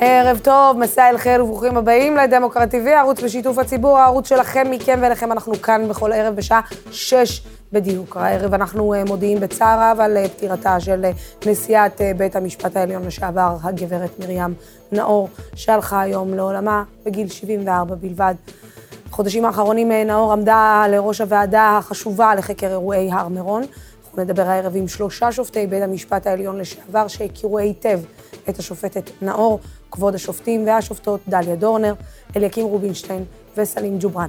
ערב טוב, מסע אל חיל וברוכים הבאים לדמוקרט TV, ערוץ בשיתוף הציבור, הערוץ שלכם, מכם ואליכם, אנחנו כאן בכל ערב בשעה שש בדיוק. הערב אנחנו אה, מודיעים בצער רב על אה, פטירתה של אה, נשיאת בית המשפט העליון לשעבר, הגברת מרים נאור, שהלכה היום לעולמה בגיל 74 בלבד. בחודשים האחרונים נאור עמדה לראש הוועדה החשובה לחקר אירועי הר מירון. אנחנו נדבר הערב עם שלושה שופטי בית המשפט העליון לשעבר שהכירו היטב את השופטת נאור, כבוד השופטים והשופטות דליה דורנר, אליקים רובינשטיין וסלים ג'ובראן.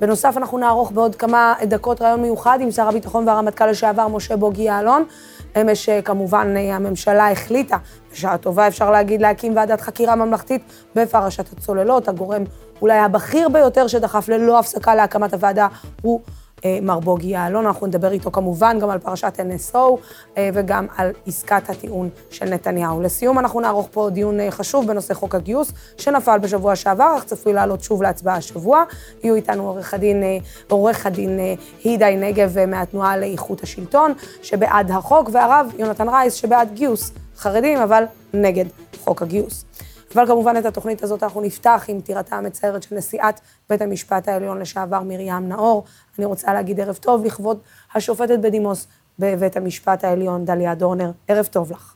בנוסף, אנחנו נערוך בעוד כמה דקות ראיון מיוחד עם שר הביטחון והרמטכ"ל לשעבר משה בוגי יעלון. אמש כמובן הממשלה החליטה, בשעה טובה אפשר להגיד, להקים ועדת חקירה ממלכתית בפרשת הצוללות. הגורם אולי הבכיר ביותר שדחף ללא הפסקה להקמת הוועדה הוא אה, מר בוגי יעלון, אנחנו נדבר איתו כמובן גם על פרשת NSO אה, וגם על עסקת הטיעון של נתניהו. לסיום, אנחנו נערוך פה דיון אה, חשוב בנושא חוק הגיוס, שנפל בשבוע שעבר, אך צפוי לעלות שוב להצבעה השבוע. יהיו איתנו עורך הדין, עורך הדין הידי נגב מהתנועה לאיכות השלטון, שבעד החוק, והרב יונתן רייס, שבעד גיוס חרדים, אבל נגד חוק הגיוס. אבל כמובן את התוכנית הזאת אנחנו נפתח עם טירתה המצערת של נשיאת בית המשפט העליון לשעבר מרים נאור. אני רוצה להגיד ערב טוב לכבוד השופטת בדימוס בבית המשפט העליון, דליה דורנר. ערב טוב לך.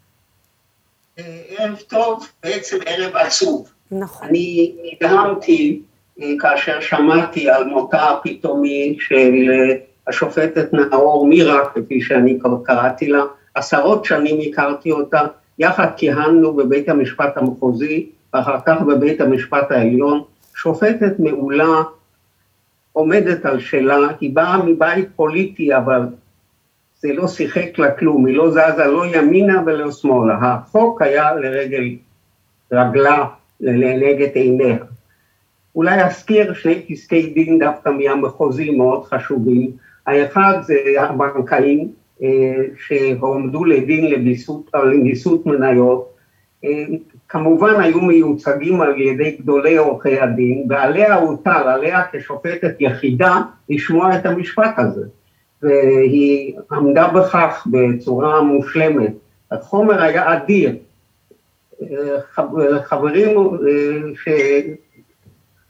ערב טוב, בעצם ערב עצוב. נכון. אני נדהמתי אה, כאשר שמעתי על מותה הפתאומי של אה, השופטת נאור מירה, כפי שאני קראתי לה, עשרות שנים הכרתי אותה, יחד כיהנו בבית המשפט המחוזי, ואחר כך בבית המשפט העליון, שופטת מעולה, עומדת על שלה, היא באה מבית פוליטי, אבל זה לא שיחק לה כלום, היא לא זזה לא ימינה ולא שמאלה, החוק היה לרגל רגלה, לנגד עיניה. אולי אזכיר שני פסקי דין דווקא מהמחוזי מאוד חשובים, האחד זה הבנקאים, שהועמדו לדין לביסות מניות, אה, כמובן היו מיוצגים על ידי גדולי עורכי הדין, ועליה הוטל, עליה כשופטת יחידה, לשמוע את המשפט הזה. והיא עמדה בכך בצורה מושלמת. החומר היה אדיר. אה, חברים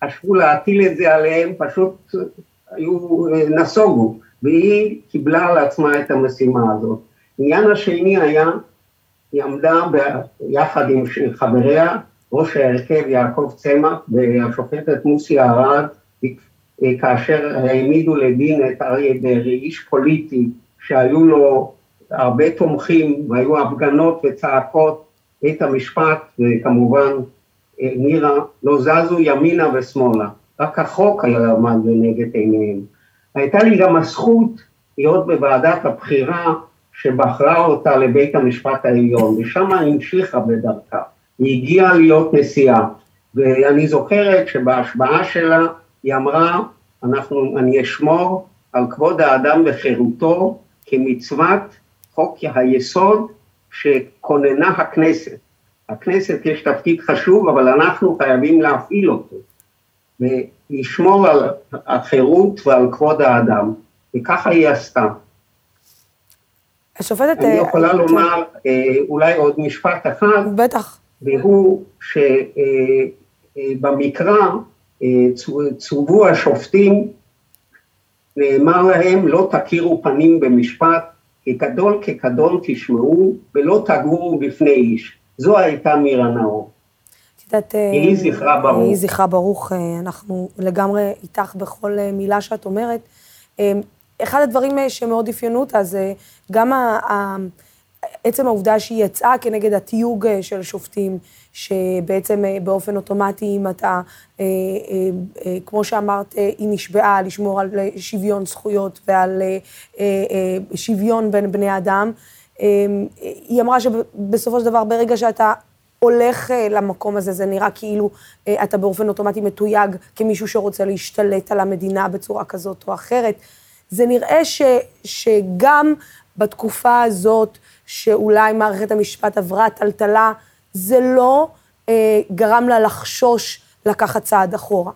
שחשבו להטיל את זה עליהם פשוט היו, נסוגו. והיא קיבלה על עצמה את המשימה הזאת. העניין השני היה, היא עמדה יחד עם חבריה, ראש ההרכב יעקב צמח והשופטת מוסי ארד, כאשר העמידו לדין את אריה דרעי, איש פוליטי שהיו לו הרבה תומכים והיו הפגנות וצעקות, בית המשפט וכמובן נירה לא זזו ימינה ושמאלה, רק החוק היה עמד לנגד עיניהם. הייתה לי גם הזכות להיות בוועדת הבחירה שבחרה אותה לבית המשפט העליון, ושם המשיכה בדרכה. היא הגיעה להיות נשיאה, ואני זוכרת שבהשבעה שלה היא אמרה, אנחנו, אני אשמור על כבוד האדם וחירותו כמצוות חוק היסוד שכוננה הכנסת. הכנסת יש תפקיד חשוב, אבל אנחנו חייבים להפעיל אותו. לשמור על החירות ועל כבוד האדם, וככה היא עשתה. השופטת... אני אה, יכולה לומר אה, אולי עוד משפט אחד. בטח. והוא שבמקרא אה, צוו השופטים, נאמר להם לא תכירו פנים במשפט, כגדול כקדון תשמעו ולא תגורו בפני איש. זו הייתה מירה נאור. יודעת... אה, יהי זכרה ברוך. יהי זכרה ברוך, אה, אנחנו לגמרי איתך בכל אה, מילה שאת אומרת. אחד הדברים שמאוד אפיינו אותה זה גם עצם העובדה שהיא יצאה כנגד התיוג של שופטים, שבעצם באופן אוטומטי, אם אתה, כמו שאמרת, היא נשבעה לשמור על שוויון זכויות ועל שוויון בין בני אדם, היא אמרה שבסופו של דבר, ברגע שאתה הולך אה, למקום הזה, זה נראה כאילו אה, אתה באופן אוטומטי מתויג כמישהו שרוצה להשתלט על המדינה בצורה כזאת או אחרת. זה נראה ש, שגם בתקופה הזאת, שאולי מערכת המשפט עברה טלטלה, זה לא אה, גרם לה לחשוש לקחת צעד אחורה.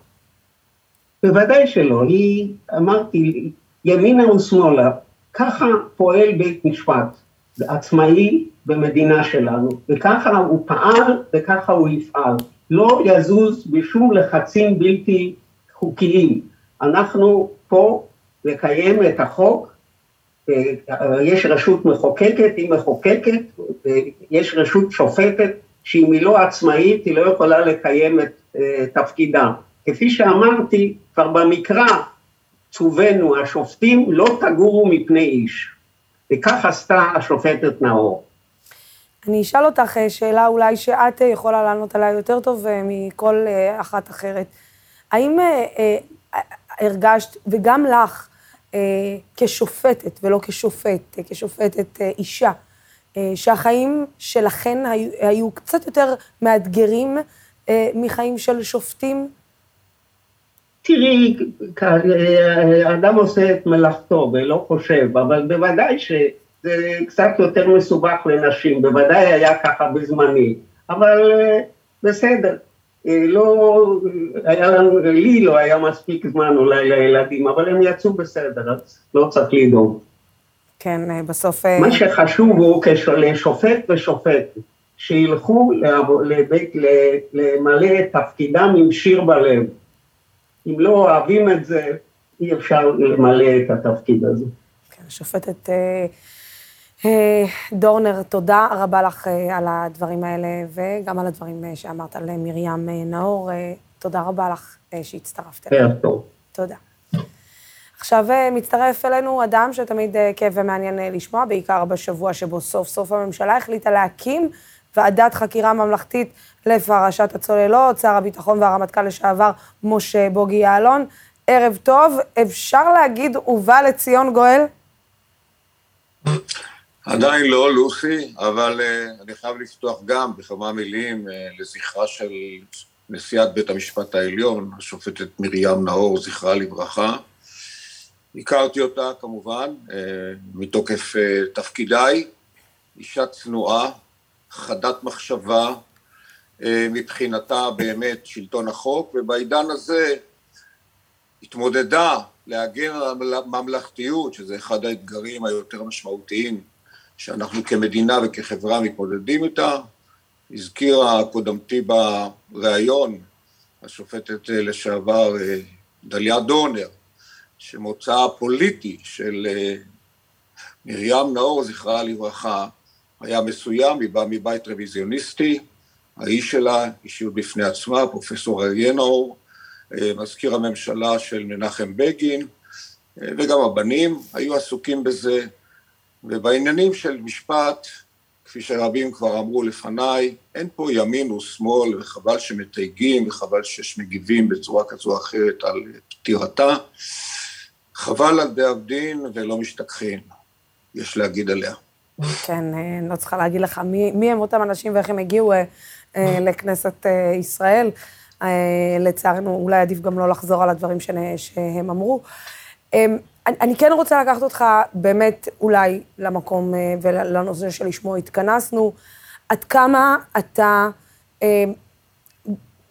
בוודאי שלא. היא, אמרתי, ימינה ושמאלה, ככה פועל בית משפט. עצמאי במדינה שלנו, וככה הוא פעל וככה הוא יפעל. לא יזוז בשום לחצים בלתי חוקיים. אנחנו פה לקיים את החוק, יש רשות מחוקקת, היא מחוקקת, יש רשות שופטת שאם היא לא עצמאית היא לא יכולה לקיים את אה, תפקידה. כפי שאמרתי, כבר במקרא צווינו השופטים לא תגורו מפני איש, וכך עשתה השופטת נאור. אני אשאל אותך אה, שאלה אולי שאת יכולה לענות עליה יותר טוב אה, מכל אחת אחרת. האם הרגשת, וגם לך, כשופטת ולא כשופט, כשופטת אישה, שהחיים שלכן היו, היו קצת יותר מאתגרים מחיים של שופטים? תראי, האדם עושה את מלאכתו ולא חושב, אבל בוודאי שזה קצת יותר מסובך לנשים, בוודאי היה ככה בזמני, אבל בסדר, לא, היה לנו, לי לא היה מספיק זמן אולי לילדים, אבל הם יצאו בסדר, אז לא צריך לדאוג. כן, אה, בסוף... מה אה, שחשוב הוא לשופט ושופט, שילכו לבית, למלא את תפקידם עם שיר בלב. אם לא אוהבים את זה, אי אפשר למלא את התפקיד הזה. כן, שופטת אה, אה, דורנר, תודה רבה לך אה, על הדברים האלה, וגם על הדברים אה, שאמרת על מרים אה, נאור. אה, תודה רבה לך אה, שהצטרפת אלינו. תודה. עכשיו אה, מצטרף אלינו אדם שתמיד אה, כיף ומעניין אה, לשמוע, בעיקר בשבוע שבו סוף סוף הממשלה החליטה להקים ועדת חקירה ממלכתית לפרשת הצוללות, שר הביטחון והרמטכ"ל לשעבר משה בוגי יעלון. ערב טוב, אפשר להגיד ובא לציון גואל? עדיין לא, לוסי, אבל uh, אני חייב לפתוח גם בכמה מילים uh, לזכרה של נשיאת בית המשפט העליון, השופטת מרים נאור, זכרה לברכה. הכרתי אותה כמובן uh, מתוקף uh, תפקידיי, אישה צנועה, חדת מחשבה, אה, מבחינתה באמת שלטון החוק, ובעידן הזה התמודדה להגן על הממלכתיות, שזה אחד האתגרים היותר משמעותיים שאנחנו כמדינה וכחברה מתמודדים איתה. הזכירה קודמתי בריאיון, השופטת אה, לשעבר אה, דליה דורנר, שמוצאה הפוליטי של מרים נאור, זכרה לברכה, היה מסוים, היא באה מבית רוויזיוניסטי, האיש שלה, אישיות בפני עצמה, פרופסור אריה נאור, אה, מזכיר הממשלה של מנחם בגין, אה, וגם הבנים היו עסוקים בזה, ובעניינים של משפט, כפי שרבים כבר אמרו לפניי, אין פה ימין ושמאל, וחבל שמתייגים, וחבל שיש מגיבים בצורה כזו או אחרת על פטירתה. חבל על די דין ולא משתכחין, יש להגיד עליה. כן, אה, אני לא צריכה להגיד לך מי, מי הם אותם אנשים ואיך הם הגיעו אה, אה, לכנסת ישראל. לצערנו, אולי עדיף גם לא לחזור על הדברים שהם אמרו. אני כן רוצה לקחת אותך באמת אולי למקום ולנושא שלשמו התכנסנו. עד כמה אתה,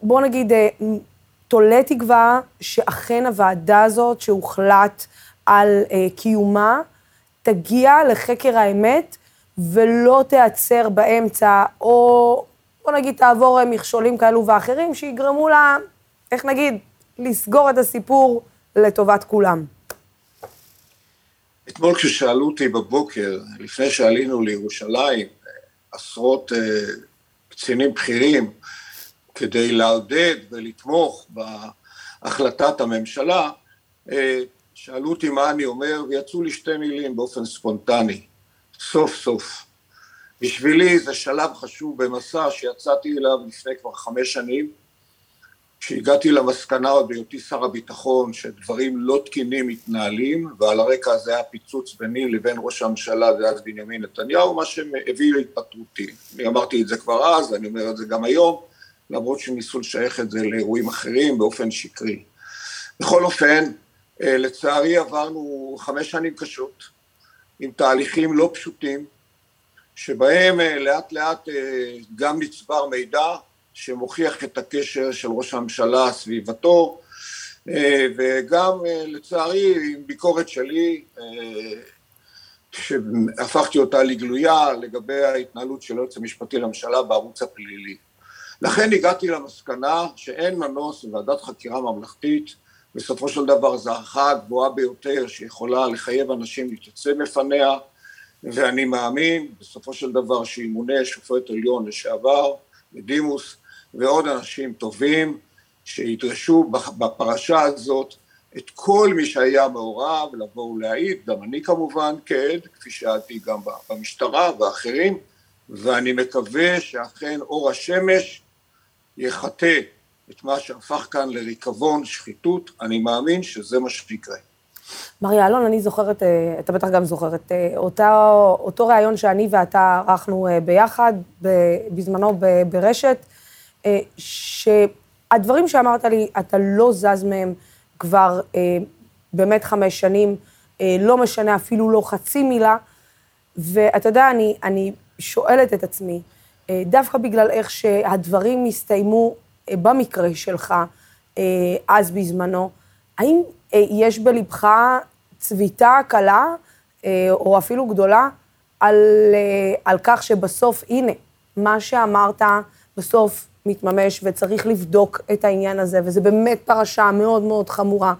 בוא נגיד, תולה תקווה שאכן הוועדה הזאת שהוחלט על קיומה, תגיע לחקר האמת ולא תיעצר באמצע, או בוא נגיד תעבור מכשולים כאלו ואחרים שיגרמו לה, איך נגיד, לסגור את הסיפור לטובת כולם. אתמול כששאלו אותי בבוקר, לפני שעלינו לירושלים, עשרות uh, קצינים בכירים, כדי לעודד ולתמוך בהחלטת הממשלה, uh, שאלו אותי מה אני אומר, ויצאו לי שתי מילים באופן ספונטני, סוף סוף. בשבילי זה שלב חשוב במסע שיצאתי אליו לפני כבר חמש שנים, כשהגעתי למסקנה עוד בהיותי שר הביטחון שדברים לא תקינים מתנהלים ועל הרקע הזה היה פיצוץ ביני לבין ראש הממשלה דאז בנימין נתניהו מה שהביא להתפטרותי. אני אמרתי את זה כבר אז, אני אומר את זה גם היום, למרות שניסו לשייך את זה לאירועים אחרים באופן שקרי. בכל אופן, אה, לצערי עברנו חמש שנים קשות, עם תהליכים לא פשוטים, שבהם אה, לאט לאט אה, גם נצבר מידע שמוכיח את הקשר של ראש הממשלה סביבתו, וגם לצערי עם ביקורת שלי שהפכתי אותה לגלויה לגבי ההתנהלות של היועץ המשפטי לממשלה בערוץ הפלילי. לכן הגעתי למסקנה שאין מנוס מוועדת חקירה ממלכתית, בסופו של דבר זו הערכה הגבוהה ביותר שיכולה לחייב אנשים להתייצב בפניה, ואני מאמין בסופו של דבר שימונה שופט עליון לשעבר, בדימוס, ועוד אנשים טובים שידרשו בפרשה הזאת את כל מי שהיה מעורב לבוא ולהעיד, גם אני כמובן כעד, כפי שהעדתי גם במשטרה ואחרים, ואני מקווה שאכן אור השמש יחטא את מה שהפך כאן לריקבון, שחיתות, אני מאמין שזה מה שיקרה. מר יעלון, אני זוכרת, אה, אתה בטח גם זוכר, את אה, אותו, אותו ראיון שאני ואתה ערכנו אה, ביחד, בזמנו ברשת, שהדברים שאמרת לי, אתה לא זז מהם כבר באמת חמש שנים, לא משנה אפילו לא חצי מילה, ואתה יודע, אני, אני שואלת את עצמי, דווקא בגלל איך שהדברים הסתיימו במקרה שלך, אז בזמנו, האם אה, יש בלבך צביטה קלה, אה, או אפילו גדולה, על, אה, על כך שבסוף, הנה, מה שאמרת בסוף מתממש, וצריך לבדוק את העניין הזה, וזה באמת פרשה מאוד מאוד חמורה.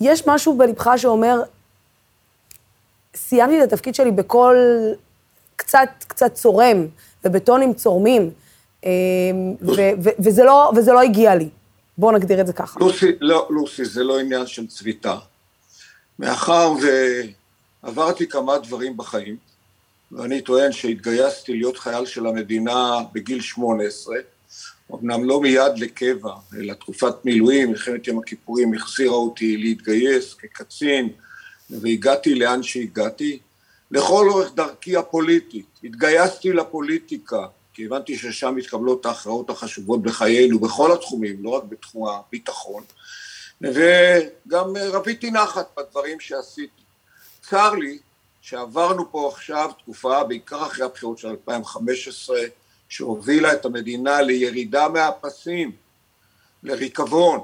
יש משהו בלבך שאומר, סיימתי את התפקיד שלי בקול קצת, קצת צורם, ובטונים צורמים, וזה לא, וזה לא הגיע לי. בואו נגדיר את זה ככה. לוסי, לא, לוסי, זה לא עניין של צביטה. מאחר ועברתי כמה דברים בחיים, ואני טוען שהתגייסתי להיות חייל של המדינה בגיל 18, אמנם לא מיד לקבע, אלא תקופת מילואים, מלחמת יום הכיפורים החזירה אותי להתגייס כקצין, והגעתי לאן שהגעתי. לכל אורך דרכי הפוליטית, התגייסתי לפוליטיקה, כי הבנתי ששם מתקבלות ההכרעות החשובות בחיינו, בכל התחומים, לא רק בתחום הביטחון, וגם רביתי נחת בדברים שעשיתי. צר לי שעברנו פה עכשיו תקופה, בעיקר אחרי הבחירות של 2015, שהובילה את המדינה לירידה מהפסים, לריקבון,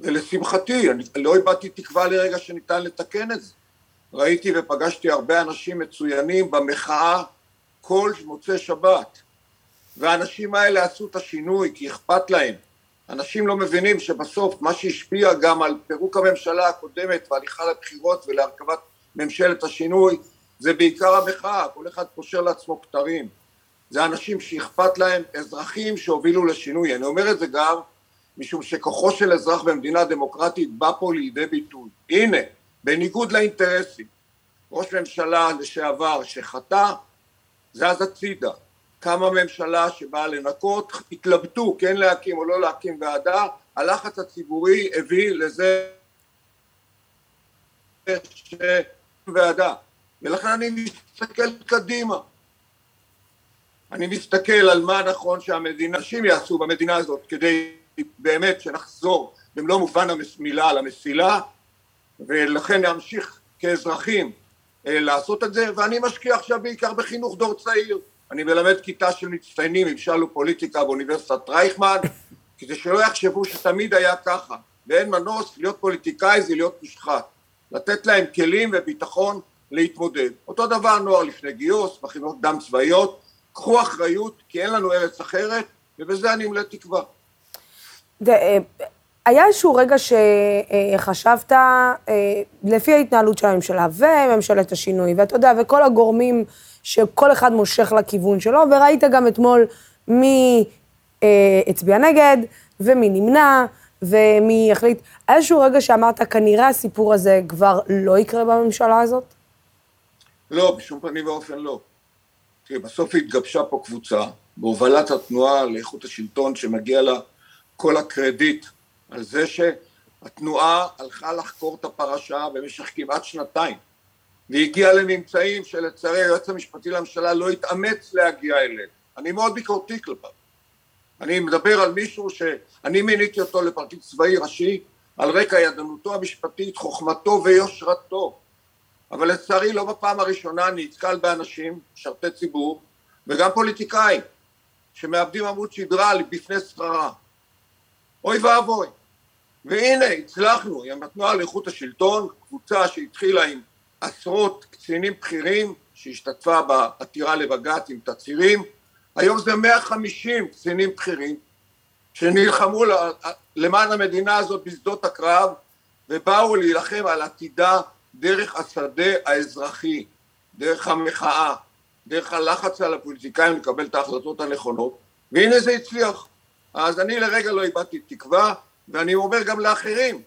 ולשמחתי, אני לא איבדתי תקווה לרגע שניתן לתקן את זה. ראיתי ופגשתי הרבה אנשים מצוינים במחאה כל מוצאי שבת. והאנשים האלה עשו את השינוי כי אכפת להם. אנשים לא מבינים שבסוף מה שהשפיע גם על פירוק הממשלה הקודמת והליכה לבחירות ולהרכבת ממשלת השינוי זה בעיקר המחאה, כל אחד קושר לעצמו כתרים. זה אנשים שאכפת להם, אזרחים שהובילו לשינוי. אני אומר את זה גם משום שכוחו של אזרח במדינה דמוקרטית בא פה לידי ביטוי. הנה, בניגוד לאינטרסים, ראש ממשלה לשעבר שחטא, זז הצידה. קמה ממשלה שבאה לנקות, התלבטו כן להקים או לא להקים ועדה, הלחץ הציבורי הביא לזה ש... ועדה, ולכן אני מסתכל קדימה. אני מסתכל על מה נכון שהמדינה, אנשים יעשו במדינה הזאת כדי באמת שנחזור במלוא מובן המילה למסילה, ולכן נמשיך כאזרחים אה, לעשות את זה, ואני משקיע עכשיו בעיקר בחינוך דור צעיר. אני מלמד כיתה של מצטיינים עם שלו פוליטיקה באוניברסיטת רייכמן, כדי שלא יחשבו שתמיד היה ככה, ואין מנוס, להיות פוליטיקאי זה להיות מושחת, לתת להם כלים וביטחון להתמודד. אותו דבר נוער לפני גיוס, מכינות דם צבאיות, קחו אחריות, כי אין לנו ארץ אחרת, ובזה אני מלא תקווה. אה, היה איזשהו רגע שחשבת, אה, לפי ההתנהלות של הממשלה וממשלת השינוי, ואתה יודע, וכל הגורמים שכל אחד מושך לכיוון שלו, וראית גם אתמול מי אה, הצביע נגד, ומי נמנע, ומי החליט. היה איזשהו רגע שאמרת, כנראה הסיפור הזה כבר לא יקרה בממשלה הזאת? לא, בשום פנים ואופן לא. תראי, בסוף התגבשה פה קבוצה, בהובלת התנועה לאיכות השלטון, שמגיע לה כל הקרדיט על זה שהתנועה הלכה לחקור את הפרשה במשך כמעט שנתיים. והגיע לממצאים שלצערי היועץ המשפטי לממשלה לא התאמץ להגיע אליהם. אני מאוד ביקורתי כלפיו. אני מדבר על מישהו שאני מיניתי אותו לפרקליט צבאי ראשי על רקע ידענותו המשפטית, חוכמתו ויושרתו. אבל לצערי לא בפעם הראשונה נתקל באנשים, משרתי ציבור, וגם פוליטיקאים, שמאבדים עמוד שדרה בפני שכרה. אוי ואבוי. והנה הצלחנו עם התנועה לאיכות השלטון, קבוצה שהתחילה עם עשרות קצינים בכירים שהשתתפה בעתירה לבג"ץ עם תצהירים, היום זה 150 קצינים בכירים שנלחמו למען המדינה הזאת בשדות הקרב ובאו להילחם על עתידה דרך השדה האזרחי, דרך המחאה, דרך הלחץ על הפוליטיקאים לקבל את ההחלטות הנכונות, והנה זה הצליח. אז אני לרגע לא איבדתי תקווה, ואני אומר גם לאחרים,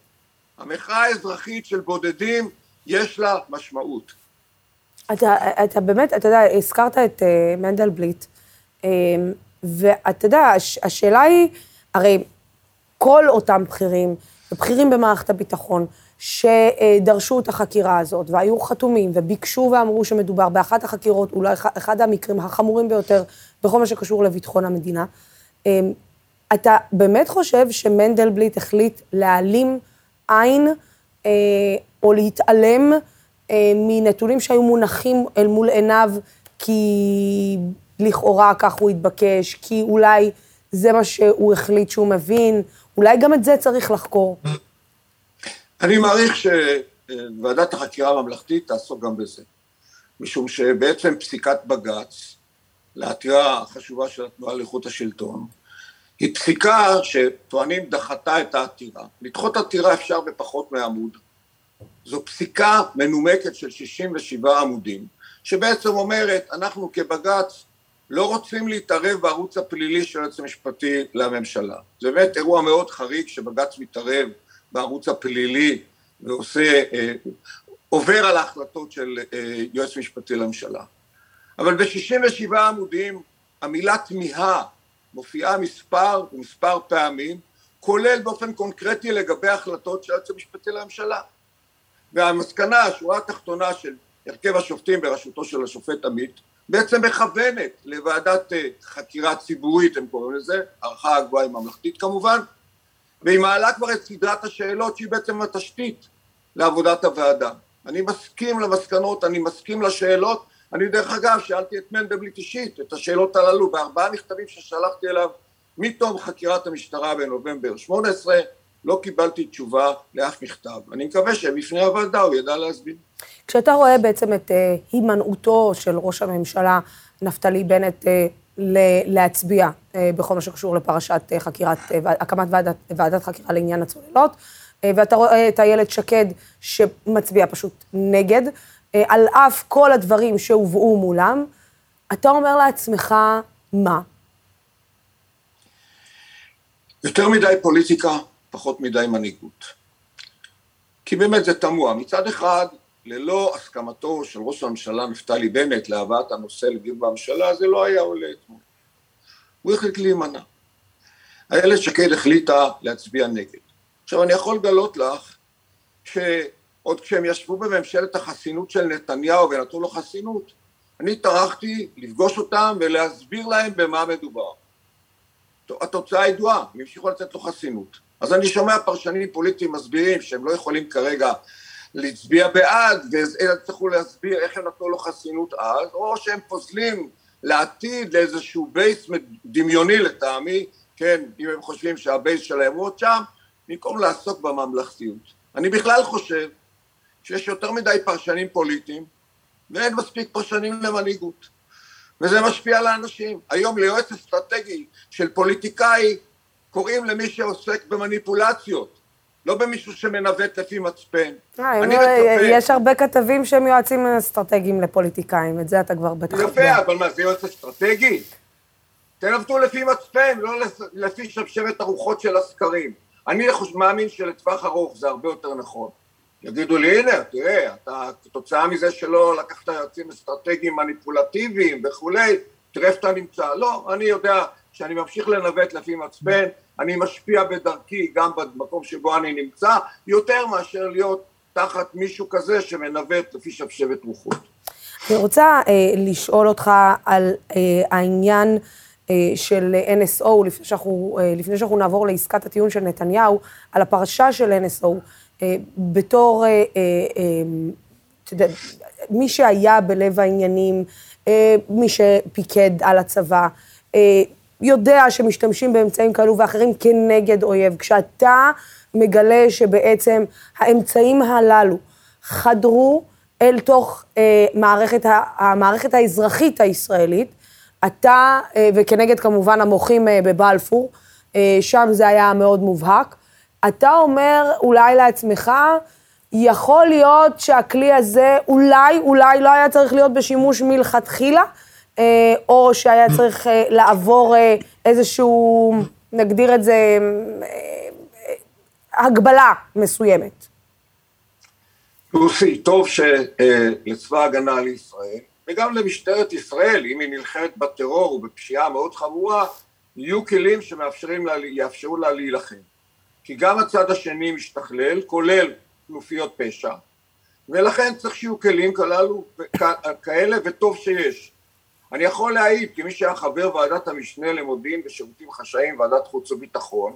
המחאה האזרחית של בודדים, יש לה משמעות. אתה, אתה באמת, אתה יודע, הזכרת את uh, מנדלבליט, ואתה יודע, הש, השאלה היא, הרי כל אותם בכירים, בכירים במערכת הביטחון, שדרשו את החקירה הזאת, והיו חתומים, וביקשו ואמרו שמדובר באחת החקירות, אולי אחד המקרים החמורים ביותר בכל מה שקשור לביטחון המדינה. אמ, אתה באמת חושב שמנדלבליט החליט להעלים עין אה, או להתעלם אה, מנתונים שהיו מונחים אל מול עיניו, כי לכאורה כך הוא התבקש, כי אולי זה מה שהוא החליט שהוא מבין, אולי גם את זה צריך לחקור. אני מעריך שוועדת החקירה הממלכתית תעסוק גם בזה, משום שבעצם פסיקת בג"ץ לעתירה החשובה של התנועה לאיכות השלטון, היא פסיקה שטוענים דחתה את העתירה. לדחות עתירה אפשר בפחות מעמוד. זו פסיקה מנומקת של 67 עמודים, שבעצם אומרת, אנחנו כבג"ץ לא רוצים להתערב בערוץ הפלילי של היועץ המשפטי לממשלה. זה באמת אירוע מאוד חריג שבג"ץ מתערב בערוץ הפלילי ועושה, אה, עובר על ההחלטות של אה, יועץ משפטי לממשלה. אבל ב-67 עמודים המילה תמיהה מופיעה מספר ומספר פעמים, כולל באופן קונקרטי לגבי החלטות של היועץ המשפטי לממשלה. והמסקנה, השורה התחתונה של הרכב השופטים בראשותו של השופט עמית, בעצם מכוונת לוועדת אה, חקירה ציבורית, הם קוראים לזה, הערכה הגבוהה היא ממלכתית כמובן, והיא מעלה כבר את סדרת השאלות שהיא בעצם התשתית לעבודת הוועדה. אני מסכים למסקנות, אני מסכים לשאלות, אני דרך אגב שאלתי את מנדלבליט אישית את השאלות הללו בארבעה מכתבים ששלחתי אליו מתום חקירת המשטרה בנובמבר 18, לא קיבלתי תשובה לאף מכתב. אני מקווה שבפני הוועדה הוא ידע להסביר. כשאתה רואה בעצם את uh, הימנעותו של ראש הממשלה נפתלי בנט uh, להצביע uh, בכל מה שקשור לפרשת uh, חקירת, uh, הקמת ועדת, ועדת חקירה לעניין הצוללות, uh, ואתה רואה את איילת שקד שמצביעה פשוט נגד, uh, על אף כל הדברים שהובאו מולם, אתה אומר לעצמך, מה? יותר מדי פוליטיקה, פחות מדי מנהיגות. כי באמת זה תמוה. מצד אחד, ללא הסכמתו של ראש הממשלה נפתלי בנט להבאת הנושא לדיון בממשלה, זה לא היה עולה אתמול. הוא החליט להימנע. איילת שקד החליטה להצביע נגד. עכשיו אני יכול לגלות לך שעוד כשהם ישבו בממשלת החסינות של נתניהו ונתנו לו חסינות, אני טרחתי לפגוש אותם ולהסביר להם במה מדובר. התוצאה ידועה, הם המשיכו לתת לו חסינות. אז אני שומע פרשנים פוליטיים מסבירים שהם לא יכולים כרגע להצביע בעד, אלא יצטרכו להסביר איך הם נתנו לו חסינות אז, או שהם פוזלים לעתיד לאיזשהו בייס דמיוני לטעמי, כן, אם הם חושבים שהבייס שלהם הוא עוד שם, במקום לעסוק בממלכתיות. אני בכלל חושב שיש יותר מדי פרשנים פוליטיים, ואין מספיק פרשנים למנהיגות. וזה משפיע על האנשים. היום ליועץ אסטרטגי של פוליטיקאי קוראים למי שעוסק במניפולציות. לא במישהו שמנווט לפי מצפן. אה, אני מצפה... יש הרבה כתבים שהם יועצים אסטרטגיים לפוליטיקאים, את זה אתה כבר בטח. יפה, אבל מה, זה יועץ אסטרטגי? תנווטו לפי מצפן, לא לפי שבשבת הרוחות של הסקרים. אני מאמין שלטווח ארוך זה הרבה יותר נכון. יגידו לי, הנה, תראה, אתה, כתוצאה מזה שלא לקחת יועצים אסטרטגיים מניפולטיביים וכולי, תראה איפה אתה נמצא. לא, אני יודע שאני ממשיך לנווט לפי מצפן, אני משפיע בדרכי גם במקום שבו אני נמצא, יותר מאשר להיות תחת מישהו כזה שמנווט לפי שבשבת רוחות. אני רוצה אה, לשאול אותך על אה, העניין אה, של NSO, לפני שאנחנו, אה, לפני שאנחנו נעבור לעסקת הטיעון של נתניהו, על הפרשה של NSO, אה, בתור, אה, אה, אה, יודע, מי שהיה בלב העניינים, אה, מי שפיקד על הצבא, אה, יודע שמשתמשים באמצעים כאלו ואחרים כנגד אויב. כשאתה מגלה שבעצם האמצעים הללו חדרו אל תוך אה, מערכת, המערכת האזרחית הישראלית. אתה, אה, וכנגד כמובן המוחים אה, בבלפור, אה, שם זה היה מאוד מובהק. אתה אומר אולי לעצמך, יכול להיות שהכלי הזה אולי, אולי לא היה צריך להיות בשימוש מלכתחילה, או שהיה צריך אה, לעבור אה, איזשהו, נגדיר את זה, הגבלה מסוימת. לוסי, טוב שלצבא ההגנה לישראל, וגם למשטרת ישראל, אם היא נלחמת בטרור ובפשיעה מאוד חמורה, יהיו כלים שמאפשרים לה, יאפשרו לה להילחם. כי גם הצד השני משתכלל, כולל כנופיות פשע, ולכן צריך שיהיו כלים כללו, כאלה, וטוב שיש. אני יכול להעיד, כמי שהיה חבר ועדת המשנה למודיעין ושירותים חשאיים, ועדת חוץ וביטחון,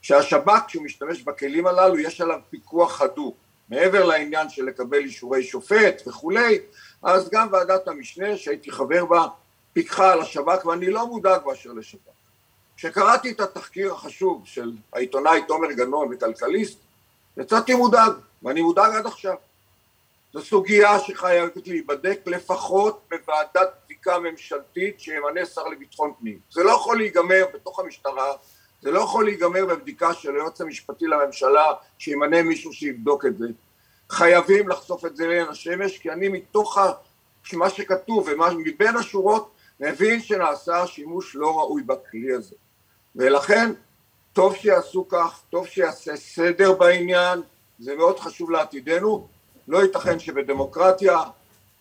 שהשב"כ, כשהוא משתמש בכלים הללו, יש עליו פיקוח הדוק. מעבר לעניין של לקבל אישורי שופט וכולי, אז גם ועדת המשנה, שהייתי חבר בה, פיקחה על השב"כ, ואני לא מודאג באשר לשב"כ. כשקראתי את התחקיר החשוב של העיתונאי תומר גנון וכלכליסט, יצאתי מודאג, ואני מודאג עד עכשיו. זו סוגיה שחייבת להיבדק לפחות בוועדת בדיקה ממשלתית שימנה שר לביטחון פנים. זה לא יכול להיגמר בתוך המשטרה, זה לא יכול להיגמר בבדיקה של היועץ המשפטי לממשלה שימנה מישהו שיבדוק את זה. חייבים לחשוף את זה לעין השמש כי אני מתוך מה שכתוב ומבין השורות מבין שנעשה שימוש לא ראוי בכלי הזה. ולכן טוב שיעשו כך, טוב שיעשה סדר בעניין, זה מאוד חשוב לעתידנו, לא ייתכן שבדמוקרטיה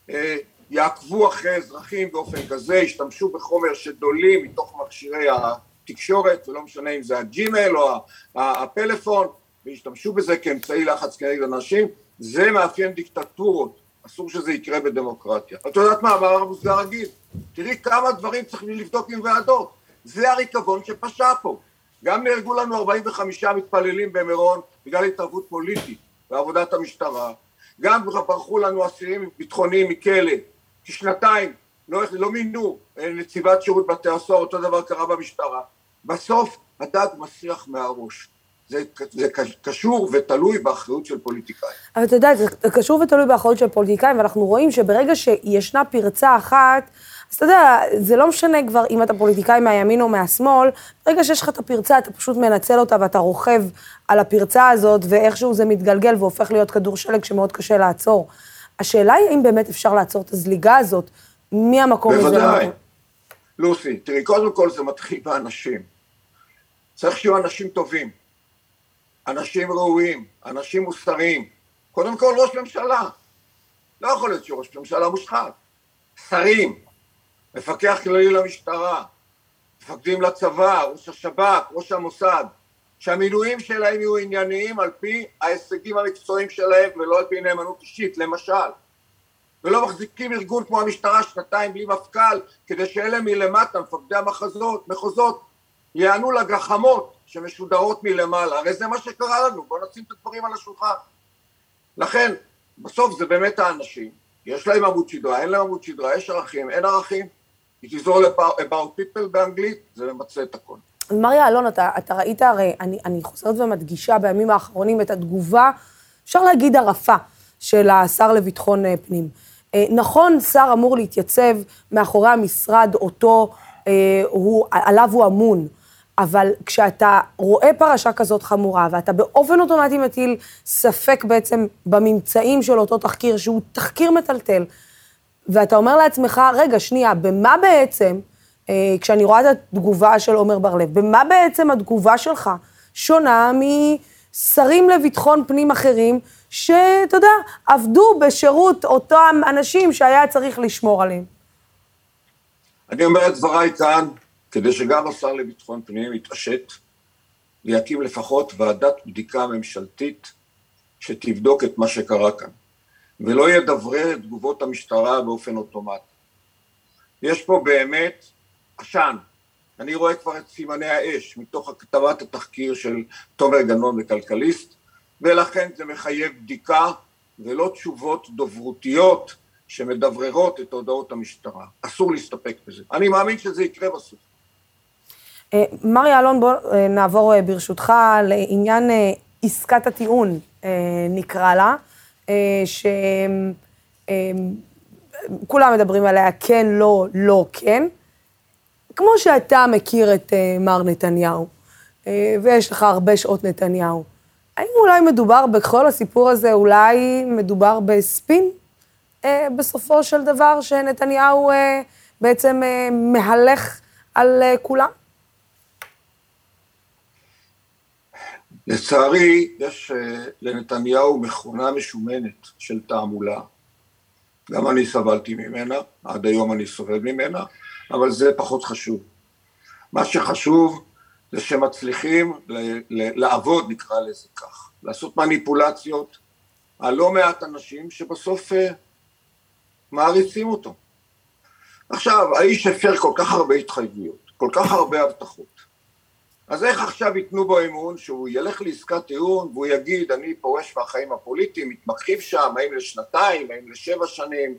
אה, יעקבו אחרי אזרחים באופן כזה, ישתמשו בחומר שדולים מתוך מכשירי התקשורת, ולא משנה אם זה הג'ימייל או הפלאפון, וישתמשו בזה כאמצעי לחץ כנגד אנשים, זה מאפיין דיקטטורות, אסור שזה יקרה בדמוקרטיה. את יודעת מה, אמר מוסגר רגיל, תראי כמה דברים צריכים לבדוק עם ועדות, זה הריקבון שפשע פה. גם נהרגו לנו 45 מתפללים במירון בגלל התערבות פוליטית בעבודת המשטרה, גם ברחו לנו אסירים ביטחוניים מכלא, כי שנתיים לא, לא מינו אה, נציבת שירות בתי הסוהר, אותו דבר קרה במשטרה. בסוף הדג מסריח מהראש. זה, זה קשור ותלוי באחריות של פוליטיקאים. אבל אתה יודע, זה קשור ותלוי באחריות של פוליטיקאים, ואנחנו רואים שברגע שישנה פרצה אחת, אז אתה יודע, זה לא משנה כבר אם אתה פוליטיקאי מהימין או מהשמאל, ברגע שיש לך את הפרצה, אתה פשוט מנצל אותה ואתה רוכב על הפרצה הזאת, ואיכשהו זה מתגלגל והופך להיות כדור שלג שמאוד קשה לעצור. השאלה היא האם באמת אפשר לעצור את הזליגה הזאת מהמקום הזה. בוודאי. לוסי, תראי, קודם כל זה מתחיל באנשים. צריך שיהיו אנשים טובים, אנשים ראויים, אנשים מוסריים. קודם כל ראש ממשלה. לא יכול להיות שראש ממשלה מושחת. שרים, מפקח כללי למשטרה, מפקדים לצבא, ראש השב"כ, ראש המוסד, שהמינויים שלהם יהיו ענייניים על פי ההישגים המקצועיים שלהם ולא על פי נאמנות אישית, למשל. ולא מחזיקים ארגון כמו המשטרה שנתיים בלי מפכ"ל כדי שאלה מלמטה, מפקדי המחוזות, מחוזות, יענו לגחמות שמשודרות מלמעלה. הרי זה מה שקרה לנו, בואו נשים את הדברים על השולחן. לכן, בסוף זה באמת האנשים, יש להם עמוד שדרה, אין להם עמוד שדרה, יש ערכים, אין ערכים, It is all about people באנגלית, זה ממצה את הכל. מריה אלון, אתה, אתה ראית הרי, אני, אני חוזרת ומדגישה בימים האחרונים את התגובה, אפשר להגיד הרפה, של השר לביטחון אה, פנים. אה, נכון, שר אמור להתייצב מאחורי המשרד אותו, אה, הוא, עליו הוא אמון, אבל כשאתה רואה פרשה כזאת חמורה, ואתה באופן אוטומטי מטיל ספק בעצם בממצאים של אותו תחקיר, שהוא תחקיר מטלטל, ואתה אומר לעצמך, רגע, שנייה, במה בעצם, אה, כשאני רואה את התגובה של עומר בר-לב, במה בעצם התגובה שלך שונה משרים לביטחון פנים אחרים, שאתה יודע, עבדו בשירות אותם אנשים שהיה צריך לשמור עליהם? אני אומר את דבריי כאן, כדי שגם השר לביטחון פנים יתעשת ויקים לפחות ועדת בדיקה ממשלתית שתבדוק את מה שקרה כאן. ולא ידברר את תגובות המשטרה באופן אוטומטי. יש פה באמת עשן. אני רואה כבר את סימני האש מתוך כתבת התחקיר של תומר גנון בכלכליסט, ולכן זה מחייב בדיקה ולא תשובות דוברותיות שמדבררות את הודעות המשטרה. אסור להסתפק בזה. אני מאמין שזה יקרה בסוף. אה, מריה אלון, בוא אה, נעבור אה, ברשותך לעניין עסקת הטיעון, נקרא לה. אה, כולם מדברים עליה כן, לא, לא, כן. כמו שאתה מכיר את מר נתניהו, ויש לך הרבה שעות נתניהו, האם אולי מדובר בכל הסיפור הזה, אולי מדובר בספין בסופו של דבר, שנתניהו בעצם מהלך על כולם? לצערי, יש לנתניהו מכונה משומנת של תעמולה. גם אני סבלתי ממנה, עד היום אני סובל ממנה, אבל זה פחות חשוב. מה שחשוב זה שמצליחים לעבוד, נקרא לזה כך, לעשות מניפולציות על לא מעט אנשים שבסוף מעריצים אותו. עכשיו, האיש הפר כל כך הרבה התחייבויות, כל כך הרבה הבטחות. אז איך עכשיו ייתנו בו אמון שהוא ילך לעסקת טיעון והוא יגיד אני פורש מהחיים הפוליטיים, מתמקחים שם, האם לשנתיים, האם לשבע שנים,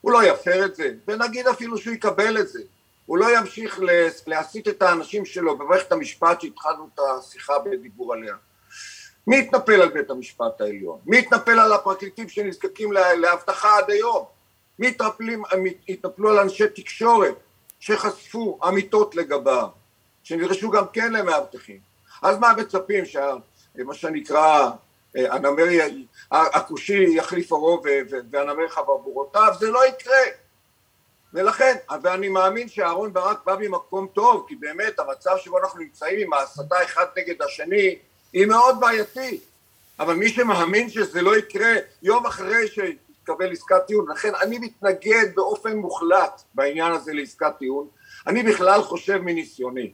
הוא לא יפר את זה, ונגיד אפילו שהוא יקבל את זה, הוא לא ימשיך להסית את האנשים שלו במערכת המשפט שהתחלנו את השיחה בדיבור עליה. מי יתנפל על בית המשפט העליון? מי יתנפל על הפרקליטים שנזקקים להבטחה עד היום? מי יתנפלו על אנשי תקשורת שחשפו אמיתות לגביו? שנדרשו גם כן למאבטחים. אז מה מצפים שמה שנקרא הנמר, הכושי יחליף עורו והנמר חברבורותיו? זה לא יקרה. ולכן, ואני מאמין שאהרן ברק בא ממקום טוב, כי באמת המצב שבו אנחנו נמצאים עם ההסתה אחד נגד השני היא מאוד בעייתית. אבל מי שמאמין שזה לא יקרה יום אחרי שתתקבל עסקת טיעון, לכן אני מתנגד באופן מוחלט בעניין הזה לעסקת טיעון. אני בכלל חושב מניסיוני,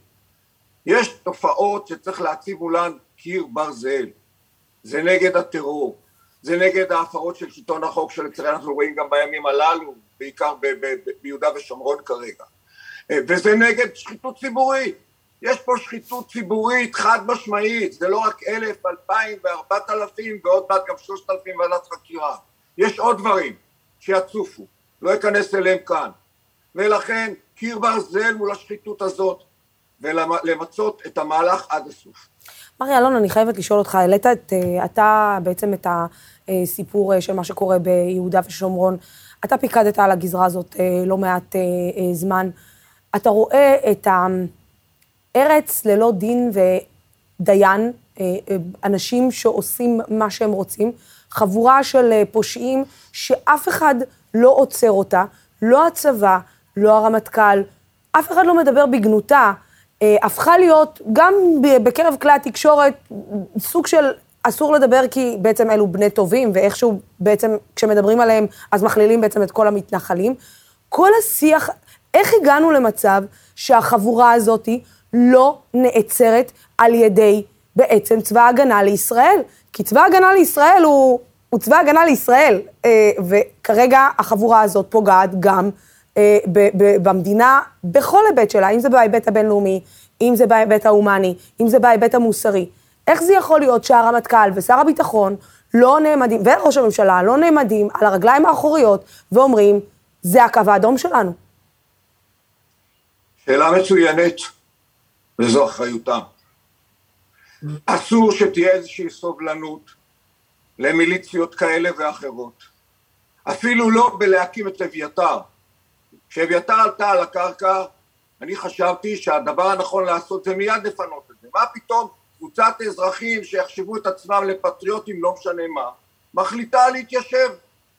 יש תופעות שצריך להציב מולן קיר ברזל, זה נגד הטרור, זה נגד ההפרות של שלטון החוק שלצערי אנחנו רואים גם בימים הללו, בעיקר ב- ב- ב- ביהודה ושומרון כרגע, וזה נגד שחיתות ציבורית, יש פה שחיתות ציבורית חד משמעית, זה לא רק אלף, אלפיים וארבעת אלפים ועוד מעט גם שלושת אלפים ועדת חקירה, יש עוד דברים שיצופו, לא אכנס אליהם כאן, ולכן קיר ברזל מול השחיתות הזאת ולמצות את המהלך עד הסוף. מרי אלון, אני חייבת לשאול אותך, העלית את, אה, אתה בעצם את הסיפור אה, של מה שקורה ביהודה ושומרון, אתה פיקדת על הגזרה הזאת אה, לא מעט זמן. אתה רואה את הארץ ללא דין ודיין, אנשים שעושים מה שהם רוצים, חבורה של פושעים שאף אחד לא עוצר אותה, לא הצבא, לא הרמטכ"ל, אף אחד לא מדבר בגנותה. אה, הפכה להיות, גם בקרב כלי התקשורת, סוג של אסור לדבר כי בעצם אלו בני טובים, ואיכשהו בעצם כשמדברים עליהם, אז מכלילים בעצם את כל המתנחלים. כל השיח, איך הגענו למצב שהחבורה הזאת לא נעצרת על ידי בעצם צבא ההגנה לישראל? כי צבא ההגנה לישראל הוא, הוא צבא ההגנה לישראל, אה, וכרגע החבורה הזאת פוגעת גם במדינה בכל היבט שלה, אם זה בהיבט הבינלאומי, אם זה בהיבט ההומני, אם זה בהיבט המוסרי. איך זה יכול להיות שהרמטכ"ל ושר הביטחון לא נעמדים, וראש הממשלה לא נעמדים על הרגליים האחוריות ואומרים, זה הקו האדום שלנו? שאלה מצוינת, וזו אחריותם. אסור שתהיה איזושהי סובלנות למיליציות כאלה ואחרות. אפילו לא בלהקים את אביתר. כשאביתר עלתה על הקרקע, אני חשבתי שהדבר הנכון לעשות זה מיד לפנות את זה. מה פתאום קבוצת אזרחים שיחשבו את עצמם לפטריוטים, לא משנה מה, מחליטה להתיישב?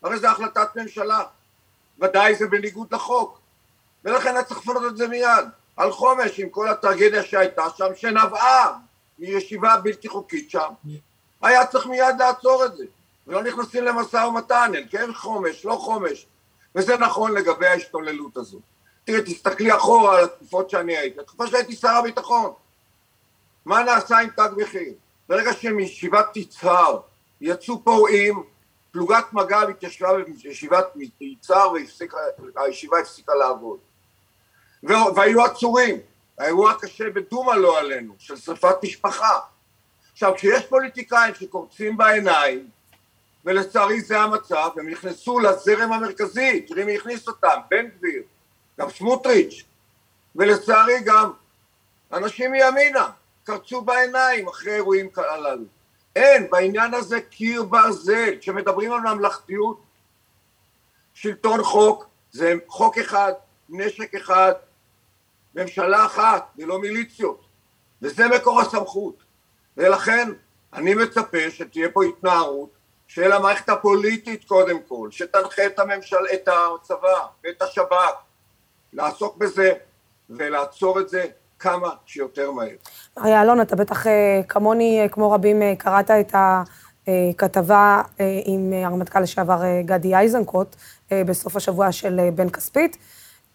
הרי זו החלטת ממשלה. ודאי זה בניגוד לחוק. ולכן היה צריך לפנות את זה מיד. על חומש עם כל הטרגדיה שהייתה שם, שנבעה מישיבה בלתי חוקית שם, היה צריך מיד לעצור את זה. ולא נכנסים למשא ומתן, כן חומש, לא חומש. וזה נכון לגבי ההשתוללות הזאת. תראי, תסתכלי אחורה על התקופות שאני הייתי, התקופה שהייתי שר הביטחון. מה נעשה עם תג מחיר? ברגע שמישיבת יצהר יצאו פורעים, פלוגת מג"ב התיישבה בישיבת יצהר והישיבה הפסיקה לעבוד. והיו עצורים, האירוע הקשה בדומא לא עלינו, של שרפת משפחה. עכשיו, כשיש פוליטיקאים שקורצים בעיניים, ולצערי זה המצב, הם נכנסו לזרם המרכזי, תראי מי הכניס אותם, בן גביר, גם סמוטריץ', ולצערי גם אנשים מימינה קרצו בעיניים אחרי אירועים הללו. אין בעניין הזה קיר ברזל, כשמדברים על ממלכתיות, שלטון חוק זה חוק אחד, נשק אחד, ממשלה אחת, ולא מיליציות, וזה מקור הסמכות. ולכן אני מצפה שתהיה פה התנערות של המערכת הפוליטית קודם כל, שתנחה את, הממשל, את הצבא ואת השב"כ לעסוק בזה ולעצור את זה כמה שיותר מהר. אריה אלון, אתה בטח אה, כמוני, אה, כמו רבים, אה, קראת את הכתבה עם הרמטכ"ל לשעבר גדי איזנקוט בסוף השבוע של בן כספית.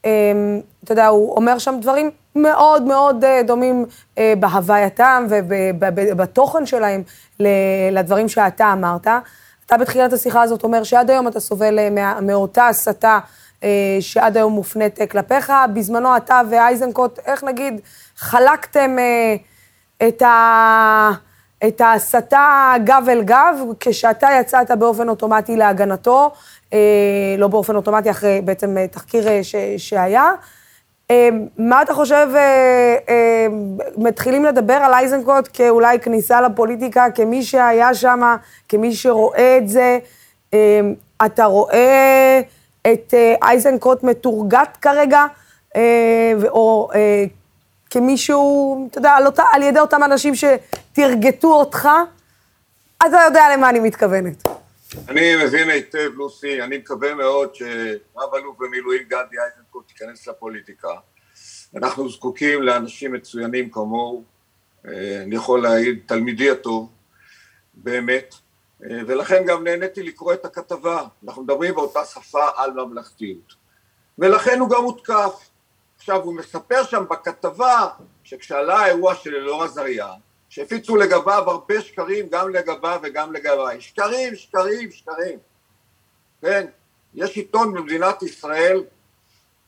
אתה יודע, הוא אומר שם דברים מאוד מאוד דומים בהווייתם ובתוכן שלהם לדברים שאתה אמרת. אתה בתחילת השיחה הזאת אומר שעד היום אתה סובל מאותה הסתה שעד היום מופנית כלפיך. בזמנו אתה ואייזנקוט, איך נגיד, חלקתם את, ה... את ההסתה גב אל גב, כשאתה יצאת באופן אוטומטי להגנתו, לא באופן אוטומטי, אחרי בעצם תחקיר ש... שהיה. מה אתה חושב, מתחילים לדבר על אייזנקוט כאולי כניסה לפוליטיקה, כמי שהיה שם, כמי שרואה את זה, אתה רואה את אייזנקוט מתורגת כרגע, או כמישהו, אתה יודע, על, ידי אותם אנשים שתרגטו אותך, אתה יודע למה אני מתכוונת. אני מבין היטב, לוסי, אני מקווה מאוד שרב אלוף במילואים גדי איזנקוט ייכנס לפוליטיקה. אנחנו זקוקים לאנשים מצוינים כמוהו, אה, אני יכול להעיד, תלמידי הטוב, באמת, אה, ולכן גם נהניתי לקרוא את הכתבה, אנחנו מדברים באותה שפה על ממלכתיות. ולכן הוא גם הותקף. עכשיו הוא מספר שם בכתבה שכשעלה האירוע של אלאור עזריה שהפיצו לגביו הרבה שקרים גם לגביו וגם לגביי שקרים שקרים שקרים כן יש עיתון במדינת ישראל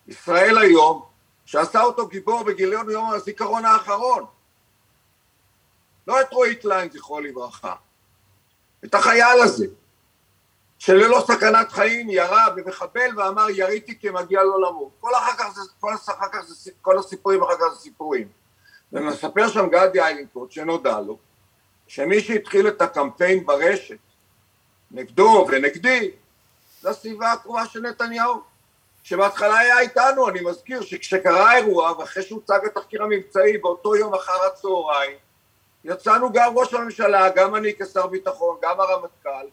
ישראל היום שעשה אותו גיבור בגיליון יום הזיכרון האחרון לא את רועי קליין זכרו לברכה את החייל הזה שללא סכנת חיים ירה במחבל ואמר יריתי כי מגיע לו למות. כל אחר כך זה, כל, אחר כך זה, כל הסיפורים אחר כך זה סיפורים. ומספר שם גדי איילינקוט שנודע לו שמי שהתחיל את הקמפיין ברשת נגדו ונגדי זה הסביבה הקרובה של נתניהו שבהתחלה היה איתנו, אני מזכיר שכשקרה האירוע ואחרי שהוצג התחקיר המבצעי באותו יום אחר הצהריים יצאנו גם ראש הממשלה, גם אני כשר ביטחון, גם הרמטכ"ל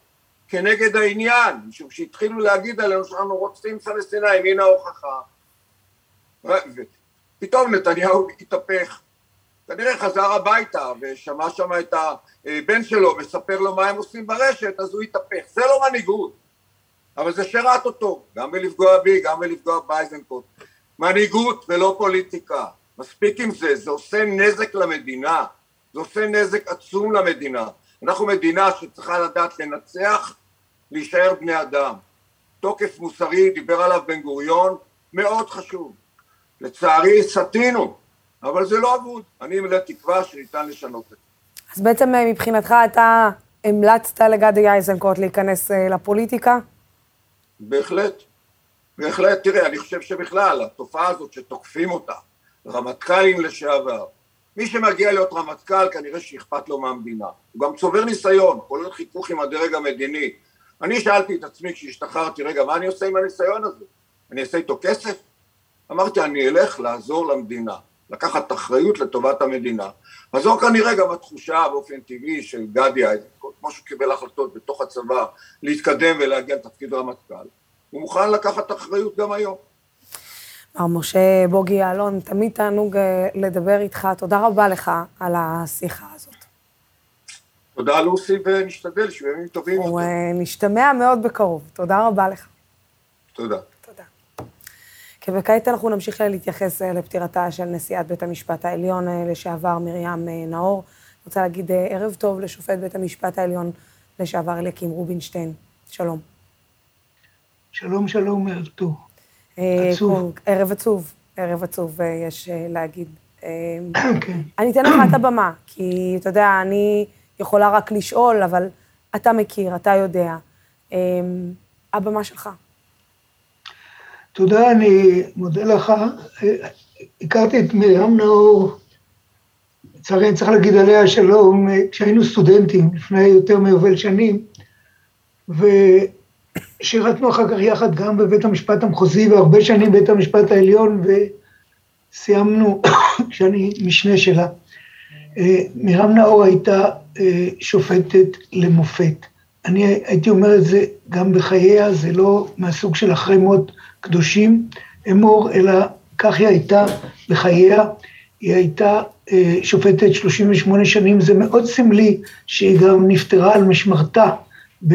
כנגד העניין, משום שהתחילו להגיד עלינו שאנחנו רוצים פלסטינאים, הנה ההוכחה. פתאום נתניהו התהפך, כנראה חזר הביתה ושמע שם את הבן שלו מספר לו מה הם עושים ברשת, אז הוא התהפך. זה לא מנהיגות, אבל זה שרת אותו, גם בלפגוע בי, גם בלפגוע באייזנקוט. מנהיגות ולא פוליטיקה. מספיק עם זה, זה עושה נזק למדינה, זה עושה נזק עצום למדינה. אנחנו מדינה שצריכה לדעת לנצח, להישאר בני אדם. תוקף מוסרי, דיבר עליו בן גוריון, מאוד חשוב. לצערי סטינו, אבל זה לא אבוד. אני מלא תקווה שניתן לשנות את זה. אז בעצם אה, מבחינתך אתה המלצת לגדי איזנקוט להיכנס אה, לפוליטיקה? בהחלט. בהחלט, תראה, אני חושב שבכלל, התופעה הזאת שתוקפים אותה, רמטכ"לים לשעבר, מי שמגיע להיות רמטכ"ל כנראה שאכפת לו מהמדינה. הוא גם צובר ניסיון, כולל חיכוך עם הדרג המדיני. אני שאלתי את עצמי כשהשתחררתי, רגע, מה אני עושה עם הניסיון הזה? אני אעשה איתו כסף? אמרתי, אני אלך לעזור למדינה, לקחת אחריות לטובת המדינה. אז זו כנראה גם התחושה באופן טבעי של גדי איזנקוט, כמו שהוא קיבל החלטות בתוך הצבא להתקדם ולהגיע לתפקיד רמטכ"ל, הוא מוכן לקחת אחריות גם היום. מר משה בוגי יעלון, תמיד תענוג אה, לדבר איתך. תודה רבה לך על השיחה הזאת. תודה לוסי, ונשתדל שיהיו ימים טובים. הוא אה, נשתמע מאוד בקרוב. תודה רבה לך. תודה. תודה. וכעת אנחנו נמשיך להתייחס אה, לפטירתה של נשיאת בית המשפט העליון לשעבר מרים נאור. רוצה להגיד ערב טוב לשופט בית המשפט העליון לשעבר אליקים רובינשטיין. שלום. שלום, שלום, ערב טוב. אה, עצוב. ערב עצוב, ערב עצוב, אה, יש אה, להגיד. כן. אני אתן לך את הבמה, כי אתה יודע, אני יכולה רק לשאול, אבל אתה מכיר, אתה יודע. הבמה שלך. תודה, אני מודה לך. הכרתי את מרים נאור, לצערי אני צריך להגיד עליה שלום, כשהיינו סטודנטים לפני יותר מיובל שנים, ו... שירתנו אחר כך יחד גם בבית המשפט המחוזי והרבה שנים בבית המשפט העליון וסיימנו, כשאני משנה שלה. אה, מרים נאור הייתה אה, שופטת למופת. אני הייתי אומר את זה גם בחייה, זה לא מהסוג של אחרי מות קדושים אמור, אלא כך היא הייתה בחייה. היא הייתה אה, שופטת 38 שנים, זה מאוד סמלי שהיא גם נפטרה על משמרתה ב,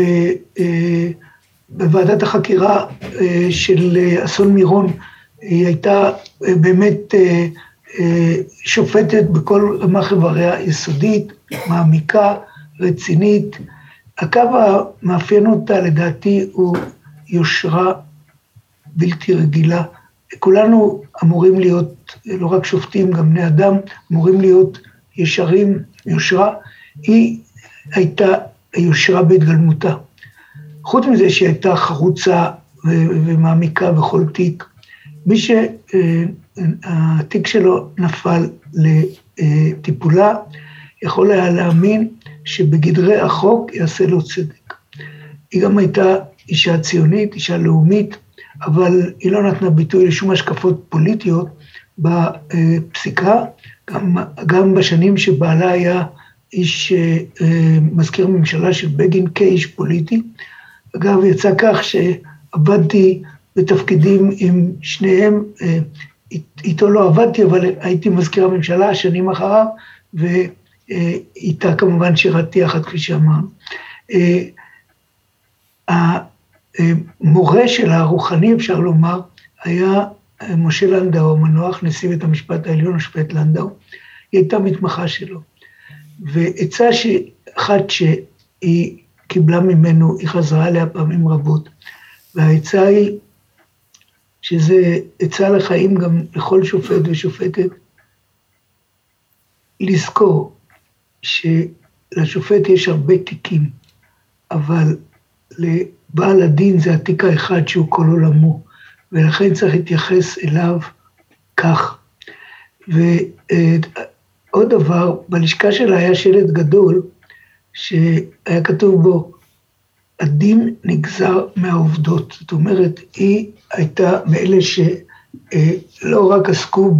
אה, בוועדת החקירה אה, של אסון מירון. היא הייתה באמת שופטת בכל רמ"ח איבריה יסודית, מעמיקה, רצינית. הקו המאפיין אותה לדעתי הוא יושרה בלתי רגילה. כולנו אמורים להיות לא רק שופטים, גם בני אדם, אמורים להיות ישרים, יושרה. היא הייתה יושרה בהתגלמותה. חוץ מזה שהיא הייתה חרוצה ומעמיקה בכל תיק, מי שהתיק שלו נפל לטיפולה, יכול היה להאמין שבגדרי החוק יעשה לו צדק. היא גם הייתה אישה ציונית, אישה לאומית, אבל היא לא נתנה ביטוי לשום השקפות פוליטיות בפסיקה, גם, גם בשנים שבעלה היה איש אה, מזכיר הממשלה של בגין כאיש פוליטי. אגב, יצא כך שעבדתי בתפקידים עם שניהם, אה, איתו לא עבדתי, אבל הייתי מזכיר הממשלה שנים אחריו, ואיתה כמובן שירתתי יחד, כפי שאמרנו. אה, המורה שלה, הרוחני אפשר לומר, היה משה לנדאו המנוח, נשיא בית המשפט העליון, השופט לנדאו, היא הייתה מתמחה שלו. ועצה אחת שהיא קיבלה ממנו, היא חזרה עליה פעמים רבות, והעצה היא, שזה עצה לחיים גם לכל שופט ושופטת, לזכור שלשופט יש הרבה תיקים, אבל בעל הדין זה התיק האחד שהוא כל עולמו, ולכן צריך להתייחס אליו כך. ועוד דבר, בלשכה שלה היה שלט גדול, שהיה כתוב בו, הדין נגזר מהעובדות. זאת אומרת, היא הייתה מאלה שלא רק עסקו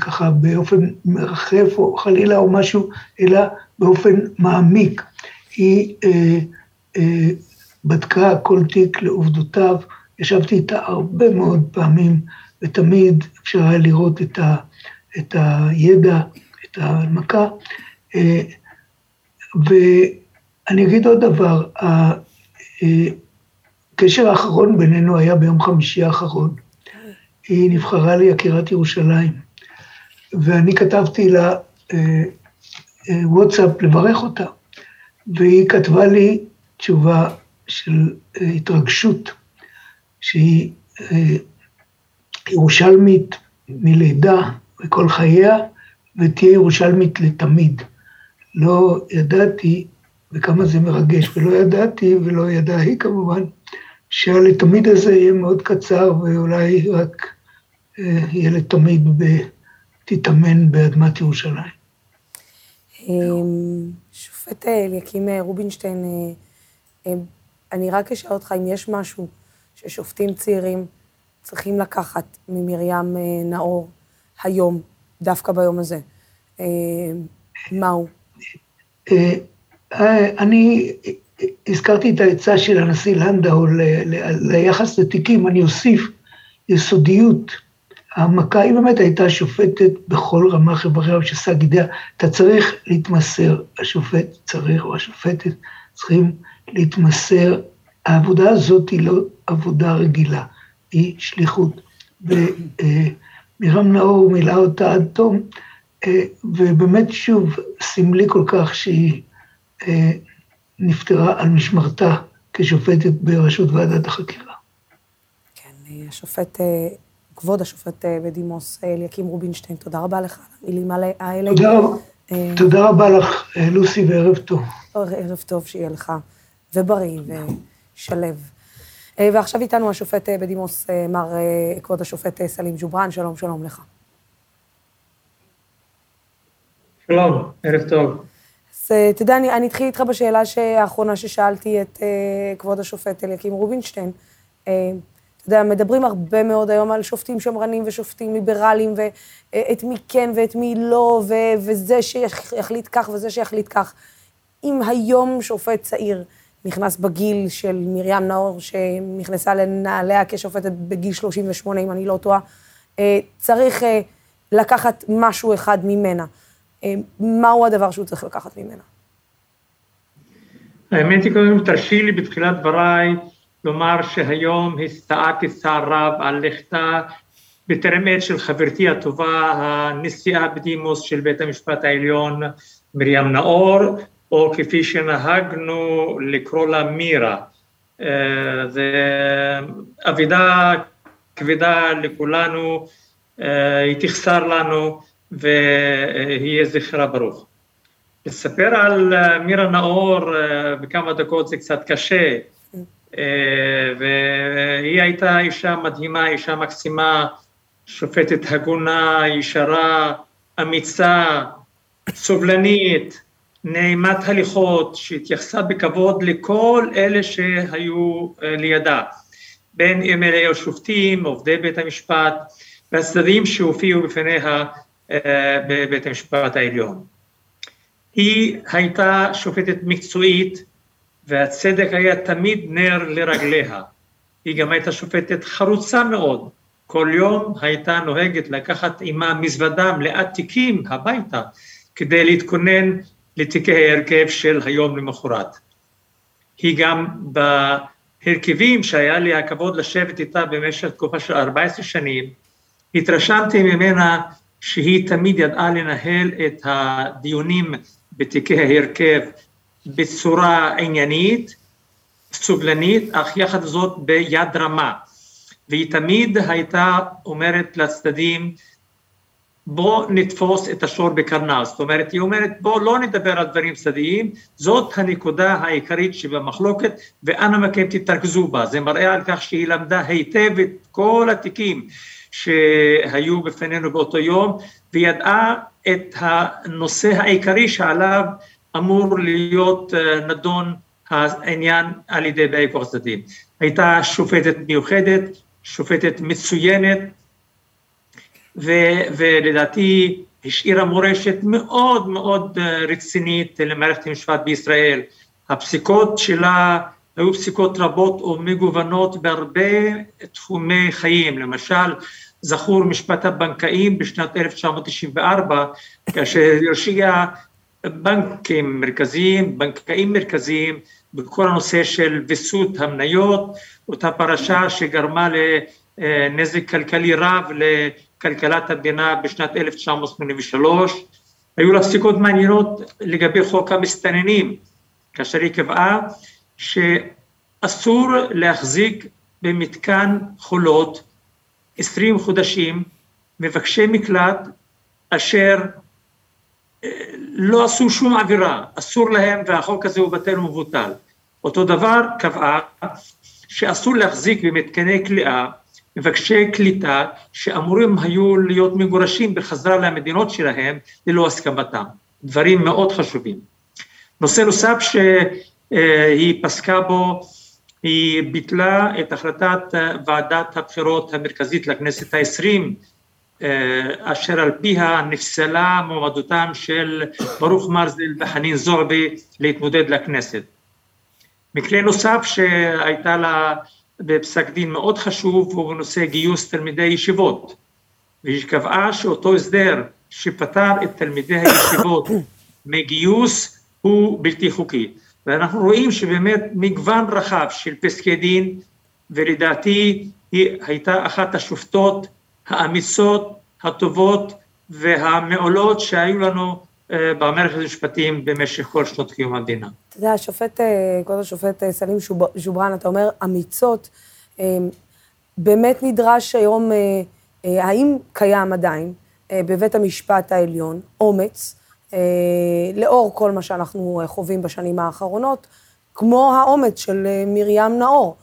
ככה באופן מרחף או חלילה או משהו, אלא באופן מעמיק. היא אה, אה, בדקה כל תיק לעובדותיו, ישבתי איתה הרבה מאוד פעמים, ותמיד אפשר היה לראות את, ה, את הידע, את ההנמקה. אה, ואני אגיד עוד דבר, הקשר האחרון בינינו היה ביום חמישי האחרון. היא נבחרה ליקירת ירושלים, ואני כתבתי לה אה, אה, וואטסאפ לברך אותה, והיא כתבה לי תשובה של אה, התרגשות, שהיא אה, ירושלמית מלידה וכל חייה, ותהיה ירושלמית לתמיד. לא ידעתי, וכמה זה מרגש, ולא ידעתי, ולא ידעה היא כמובן, שהלתמיד הזה יהיה מאוד קצר, ואולי רק אה, יהיה לתמיד תתאמן באדמת ירושלים. שופט אליקים רובינשטיין, אני רק אשאל אותך אם יש משהו ששופטים צעירים צריכים לקחת ממרים אה, נאור היום, דווקא ביום הזה. אה, מהו? אה, אני הזכרתי את העצה של הנשיא לנדאו ליחס לתיקים, אני אוסיף יסודיות. העמקה היא באמת הייתה שופטת בכל רמה חבריה שעשה גידיה. אתה צריך להתמסר, השופט צריך, או השופטת צריכים להתמסר. העבודה הזאת היא לא עבודה רגילה, היא שליחות. ומרים נאור מילאה אותה עד תום, אה, ובאמת שוב, סמלי כל כך שהיא אה, נפטרה על משמרתה כשופטת בראשות ועדת החקירה. כן, השופט, אה, כבוד השופט בדימוס אליקים רובינשטיין, תודה רבה לך על המילים האלה. תודה רבה. תודה רבה לך, לוסי, וערב טוב. ערב טוב שיהיה לך. ובריא ושלו. אה, ועכשיו איתנו השופט אה, בדימוס, אה, מר כבוד השופט סלים ג'ובראן, שלום, שלום לך. שלום, ערב טוב. אז אתה יודע, אני, אני אתחיל איתך בשאלה האחרונה ששאלתי את כבוד השופט אליקים רובינשטיין. אתה יודע, מדברים הרבה מאוד היום על שופטים שמרנים ושופטים ליברליים, ואת מי כן ואת מי לא, ו, וזה שיחליט כך וזה שיחליט כך. אם היום שופט צעיר נכנס בגיל של מרים נאור, שנכנסה לנעליה כשופטת בגיל 38, אם אני לא טועה, אה, צריך אה, לקחת משהו אחד ממנה. אה, מהו הדבר שהוא צריך לקחת ממנה? האמת היא, קודם תרשי לי בתחילת דבריי לומר שהיום הסתערתי צער רב על לכתה בטרם עת של חברתי הטובה, הנשיאה בדימוס של בית המשפט העליון, מרים נאור, או כפי שנהגנו לקרוא לה מירה. אה, זה אבידה כבדה לכולנו, אה, היא תחסר לנו ויהיה זכרה ברוך. לספר על אה, מירה נאור בכמה דקות זה קצת קשה, והיא הייתה אישה מדהימה, אישה מקסימה, שופטת הגונה, ישרה, אמיצה, סובלנית, נעימת הליכות, שהתייחסה בכבוד לכל אלה שהיו אה, לידה, בין אם אלה היו שופטים, עובדי בית המשפט, והצדדים שהופיעו בפניה אה, בבית המשפט העליון. היא הייתה שופטת מקצועית והצדק היה תמיד נר לרגליה. היא גם הייתה שופטת חרוצה מאוד. כל יום הייתה נוהגת לקחת עימה מזוודה מלאת תיקים הביתה כדי להתכונן לתיקי ההרכב של היום למחרת. היא גם בהרכבים שהיה לי הכבוד לשבת איתה במשך תקופה של 14 שנים, התרשמתי ממנה שהיא תמיד ידעה לנהל את הדיונים בתיקי ההרכב בצורה עניינית, סובלנית, אך יחד זאת ביד רמה. והיא תמיד הייתה אומרת לצדדים, בוא נתפוס את השור בקרניו, זאת אומרת, היא אומרת בוא לא נדבר על דברים צדדיים, זאת הנקודה העיקרית שבמחלוקת ואנא מכם תתרכזו בה, זה מראה על כך שהיא למדה היטב את כל התיקים שהיו בפנינו באותו יום וידעה את הנושא העיקרי שעליו אמור להיות אה, נדון העניין על ידי באי כוח צדדים. הייתה שופטת מיוחדת, שופטת מצוינת, ולדעתי השאירה מורשת מאוד מאוד אה, רצינית למערכת המשפט בישראל. הפסיקות שלה היו פסיקות רבות ומגוונות בהרבה תחומי חיים, למשל זכור משפט הבנקאים בשנת 1994 כאשר הרשיעה בנקים מרכזיים, בנקאים מרכזיים בכל הנושא של ויסות המניות, אותה פרשה שגרמה לנזק כלכלי רב לכלכלת המדינה בשנת 1983. היו לה פסיקות מעניינות לגבי חוק המסתננים, כאשר היא קבעה שאסור להחזיק במתקן חולות 20 חודשים מבקשי מקלט אשר לא עשו שום עבירה, אסור להם והחוק הזה הוא בטל ומבוטל. אותו דבר קבעה שאסור להחזיק במתקני כליאה מבקשי קליטה שאמורים היו להיות מגורשים בחזרה למדינות שלהם ללא הסכמתם. דברים מאוד חשובים. נושא נוסף שהיא פסקה בו, היא ביטלה את החלטת ועדת הבחירות המרכזית לכנסת העשרים אה, אשר על פיה נפסלה מועמדותם של ברוך מרזל וחנין זועבי להתמודד לכנסת. מקרה נוסף שהייתה לה בפסק דין מאוד חשוב הוא בנושא גיוס תלמידי ישיבות. והיא קבעה שאותו הסדר שפטר את תלמידי הישיבות מגיוס הוא בלתי חוקי. ואנחנו רואים שבאמת מגוון רחב של פסקי דין ולדעתי היא הייתה אחת השופטות האמיצות, הטובות והמעולות שהיו לנו במערכת המשפטים במשך כל שנות קיום המדינה. אתה יודע, השופט, אה, כבוד השופט אה, סלים ז'ובראן, אתה אומר אמיצות, באמת נדרש היום, האם קיים עדיין בבית המשפט העליון אומץ, לאור כל מה שאנחנו חווים בשנים האחרונות, כמו האומץ של מרים נאור,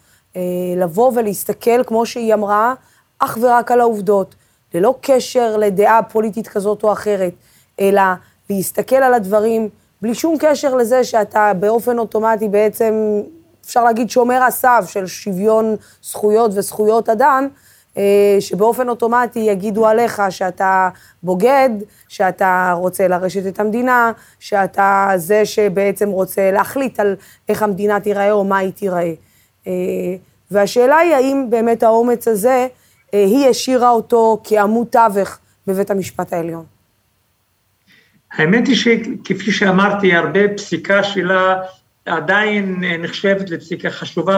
לבוא ולהסתכל, כמו שהיא אמרה, אך ורק על העובדות, ללא קשר לדעה פוליטית כזאת או אחרת, אלא להסתכל על הדברים בלי שום קשר לזה שאתה באופן אוטומטי בעצם, אפשר להגיד, שומר הסף של שוויון זכויות וזכויות אדם, אה, שבאופן אוטומטי יגידו עליך שאתה בוגד, שאתה רוצה לרשת את המדינה, שאתה זה שבעצם רוצה להחליט על איך המדינה תיראה או מה היא תיראה. אה, והשאלה היא האם באמת האומץ הזה, אה, היא השאירה אותו כעמוד תווך בבית המשפט העליון. האמת היא שכפי שאמרתי, הרבה פסיקה שלה עדיין נחשבת לפסיקה חשובה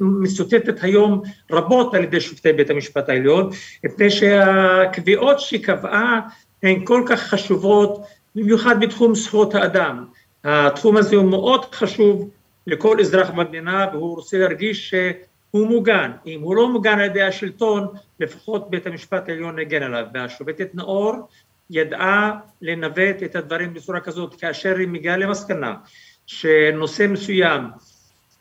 ומסוטטת היום רבות על ידי שופטי בית המשפט העליון, מפני שהקביעות שהיא קבעה הן כל כך חשובות, במיוחד בתחום זכויות האדם. התחום הזה הוא מאוד חשוב לכל אזרח במדינה והוא רוצה להרגיש שהוא מוגן. אם הוא לא מוגן על ידי השלטון, לפחות בית המשפט העליון הגן עליו. והשופטת נאור ידעה לנווט את הדברים בצורה כזאת כאשר היא מגיעה למסקנה שנושא מסוים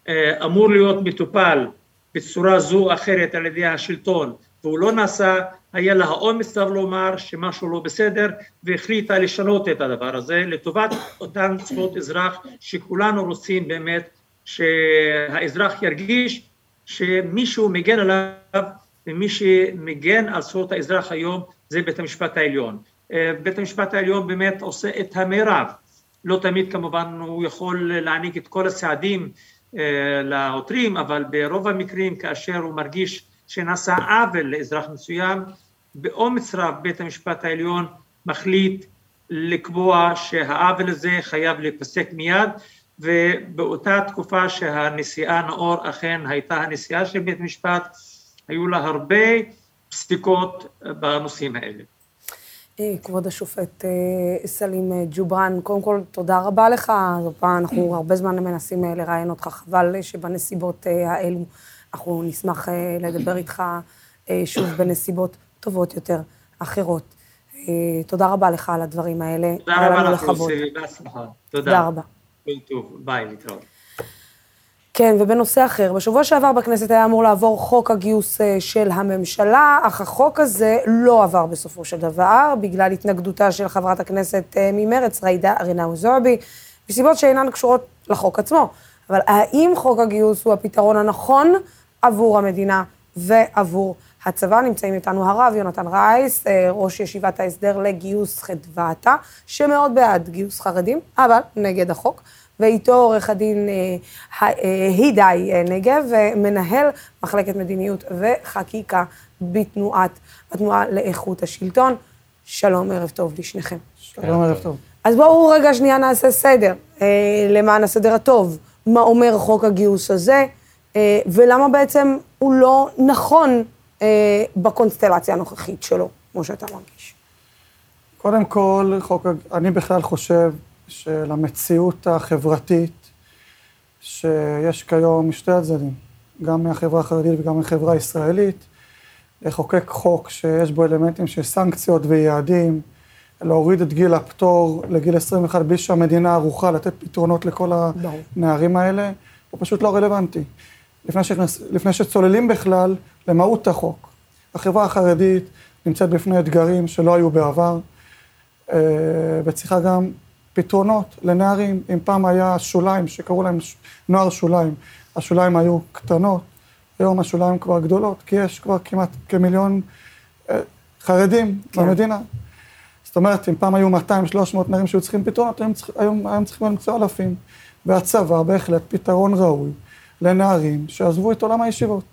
אה, אמור להיות מטופל בצורה זו או אחרת על ידי השלטון והוא לא נעשה, היה לה האומץ לומר שמשהו לא בסדר והחליטה לשנות את הדבר הזה לטובת אותן זכויות אזרח שכולנו רוצים באמת שהאזרח ירגיש שמישהו מגן עליו ומי שמגן על זכויות האזרח היום זה בית המשפט העליון. אה, בית המשפט העליון באמת עושה את המרב לא תמיד כמובן הוא יכול להעניק את כל הסעדים אה, לעותרים, אבל ברוב המקרים כאשר הוא מרגיש שנעשה עוול לאזרח מסוים, באומץ רב בית המשפט העליון מחליט לקבוע שהעוול הזה חייב להיפסק מיד, ובאותה תקופה שהנשיאה נאור אכן הייתה הנשיאה של בית המשפט, היו לה הרבה פסיקות בנושאים האלה. אה, כבוד השופט אה, סלים אה, ג'ובראן, קודם כל, תודה רבה לך. אנחנו הרבה זמן מנסים לראיין אותך, חבל שבנסיבות האלו אנחנו נשמח לדבר איתך שוב בנסיבות טובות יותר, אחרות. תודה רבה לך על הדברים האלה. תודה רבה לך, בהצלחה. תודה. תודה רבה. ביי, להתראות. כן, ובנושא אחר, בשבוע שעבר בכנסת היה אמור לעבור חוק הגיוס אה, של הממשלה, אך החוק הזה לא עבר בסופו של דבר, בגלל התנגדותה של חברת הכנסת אה, ממרץ, ריידה רינאו זועבי, מסיבות שאינן קשורות לחוק עצמו. אבל האם חוק הגיוס הוא הפתרון הנכון עבור המדינה ועבור הצבא? נמצאים איתנו הרב יונתן רייס, אה, ראש ישיבת ההסדר לגיוס חדוותא, שמאוד בעד גיוס חרדים, אבל נגד החוק. ואיתו עורך הדין אה, אה, הידי אה, נגב, מנהל מחלקת מדיניות וחקיקה בתנועת, בתנועה לאיכות השלטון. שלום, ערב טוב לשניכם. שלום, ערב טוב. אז בואו רגע שנייה נעשה סדר, למען הסדר הטוב. מה אומר חוק הגיוס הזה, ולמה בעצם הוא לא נכון בקונסטלציה הנוכחית שלו, כמו שאתה מרגיש. קודם כל, חוק, אני בכלל חושב של המציאות החברתית שיש כיום משתי הצדדים, גם מהחברה החרדית וגם מהחברה הישראלית, לחוקק חוק שיש בו אלמנטים של סנקציות ויעדים, להוריד את גיל הפטור לגיל 21 בלי שהמדינה ערוכה לתת פתרונות לכל הנערים האלה, הוא פשוט לא רלוונטי. לפני, שנס, לפני שצוללים בכלל למהות החוק. החברה החרדית נמצאת בפני אתגרים שלא היו בעבר, אה, וצריכה גם פתרונות לנערים. אם פעם היה שוליים, שקראו להם נוער שוליים, השוליים היו קטנות, היום השוליים כבר גדולות, כי יש כבר כמעט כמיליון אה, חרדים כן. במדינה. זאת אומרת, אם פעם היו 200-300 נערים שהיו צריכים פתרונות, היום, היום, היום צריכים למצוא אלפים. והצבא בהחלט פתרון ראוי לנערים שעזבו את עולם הישיבות.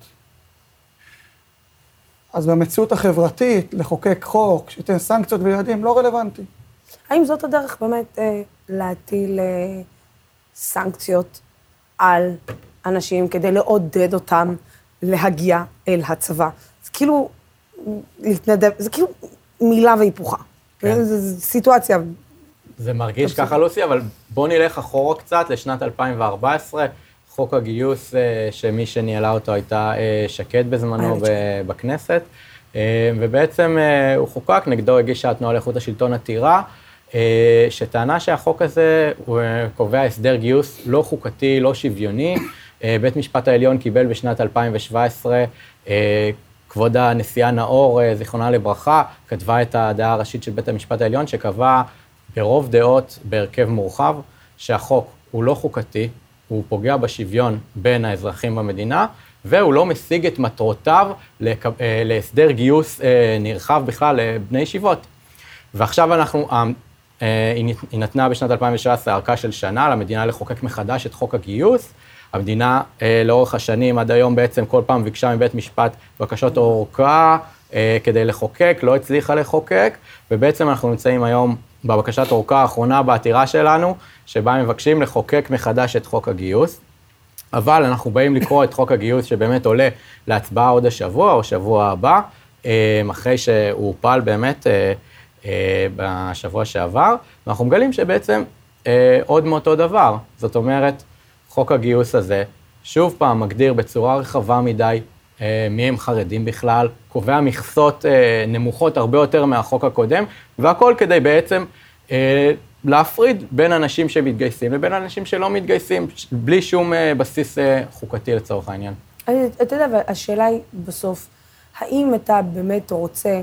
אז במציאות החברתית, לחוקק חוק, שייתן סנקציות ויעדים, לא רלוונטי. האם זאת הדרך באמת אה, להטיל אה, סנקציות על אנשים כדי לעודד אותם להגיע אל הצבא? זה כאילו להתנדב, זה כאילו מילה והיפוכה. כן. זו סיטואציה. זה מרגיש ככה, לוסי, אבל בואו נלך אחורה קצת לשנת 2014. חוק הגיוס, אה, שמי שניהלה אותו הייתה אה, שקד בזמנו בכנסת, אה, ובעצם הוא חוקק, נגדו הגישה התנועה לאיכות השלטון עתירה. אה, שטענה שהחוק הזה הוא אה, קובע הסדר גיוס לא חוקתי, לא שוויוני. אה, בית משפט העליון קיבל בשנת 2017, כבוד הנשיאה נאור, זיכרונה לברכה, כתבה את הדעה הראשית של בית המשפט העליון, שקבע ברוב דעות בהרכב מורחב, שהחוק הוא לא חוקתי, הוא פוגע בשוויון בין האזרחים במדינה, והוא לא משיג את מטרותיו להסדר גיוס נרחב בכלל לבני ישיבות. ועכשיו אנחנו, היא נתנה בשנת 2017 ארכה של שנה למדינה לחוקק מחדש את חוק הגיוס. המדינה לאורך השנים עד היום בעצם כל פעם ביקשה מבית משפט בקשות אורכה כדי לחוקק, לא הצליחה לחוקק, ובעצם אנחנו נמצאים היום בבקשת אורכה האחרונה בעתירה שלנו, שבה מבקשים לחוקק מחדש את חוק הגיוס. אבל אנחנו באים לקרוא את חוק הגיוס שבאמת עולה להצבעה עוד השבוע או שבוע הבא, אה, אחרי שהוא הופל באמת אה, אה, בשבוע שעבר, ואנחנו מגלים שבעצם עוד מאותו דבר. זאת אומרת, חוק הגיוס הזה, שוב פעם מגדיר בצורה רחבה מדי מי הם חרדים בכלל, קובע מכסות נמוכות הרבה יותר מהחוק הקודם, והכל כדי בעצם להפריד בין אנשים שמתגייסים לבין אנשים שלא מתגייסים, בלי שום אה, בסיס אה, חוקתי לצורך העניין. אתה יודע, השאלה היא בסוף, האם אתה באמת רוצה,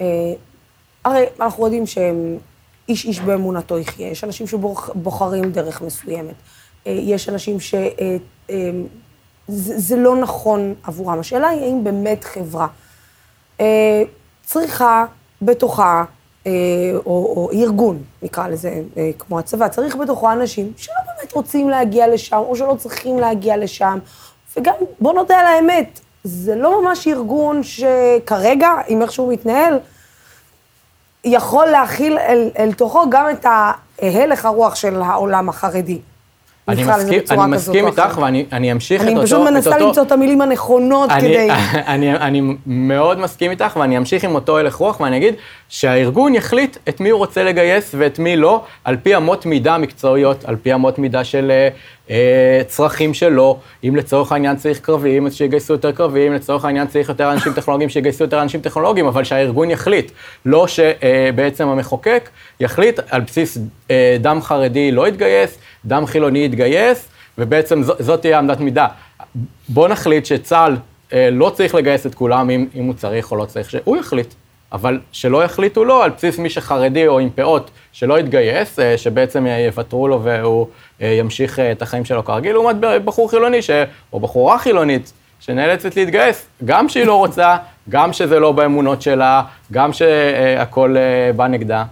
אה, הרי אנחנו יודעים שאיש איש באמונתו יחיה, יש אנשים שבוחרים דרך מסוימת, יש אנשים שזה לא נכון עבורם. השאלה היא האם באמת חברה צריכה בתוכה אה, או, או ארגון, נקרא לזה, אה, כמו הצבא, צריך בתוכו אנשים שלא באמת רוצים להגיע לשם, או שלא צריכים להגיע לשם. וגם, בוא נודה על האמת, זה לא ממש ארגון שכרגע, עם איך שהוא מתנהל, יכול להכיל אל, אל תוכו גם את ההלך הרוח של העולם החרדי. אני מסכים, אני מסכים איתך ואני אמשיך את אותו... אני פשוט מנסה למצוא את המילים הנכונות כדי... אני, אני מאוד מסכים איתך ואני אמשיך עם אותו הלך רוח ואני אגיד שהארגון יחליט את מי הוא רוצה לגייס ואת מי לא, על פי אמות מידה מקצועיות, על פי אמות מידה של אה, אה, צרכים שלו, אם לצורך העניין צריך קרביים, אז שיגייסו יותר קרביים, לצורך העניין צריך יותר אנשים טכנולוגיים, שיגייסו יותר אנשים טכנולוגיים, אבל שהארגון יחליט, לא שבעצם המחוקק יחליט על בסיס אה, דם חרדי לא יתגייס, דם חילוני יתגייס, ובעצם ז, זאת תהיה עמדת מידה. בוא נחליט שצה"ל אה, לא צריך לגייס את כולם אם, אם הוא צריך או לא צריך, שהוא יחליט. אבל שלא יחליטו לו על בסיס מי שחרדי או עם פאות שלא יתגייס, אה, שבעצם יוותרו לו והוא אה, ימשיך אה, את החיים שלו כרגיל, לעומת בחור חילוני, ש... או בחורה חילונית, שנאלצת להתגייס, גם שהיא לא רוצה, גם שזה לא באמונות שלה, גם שהכל בא נגדה.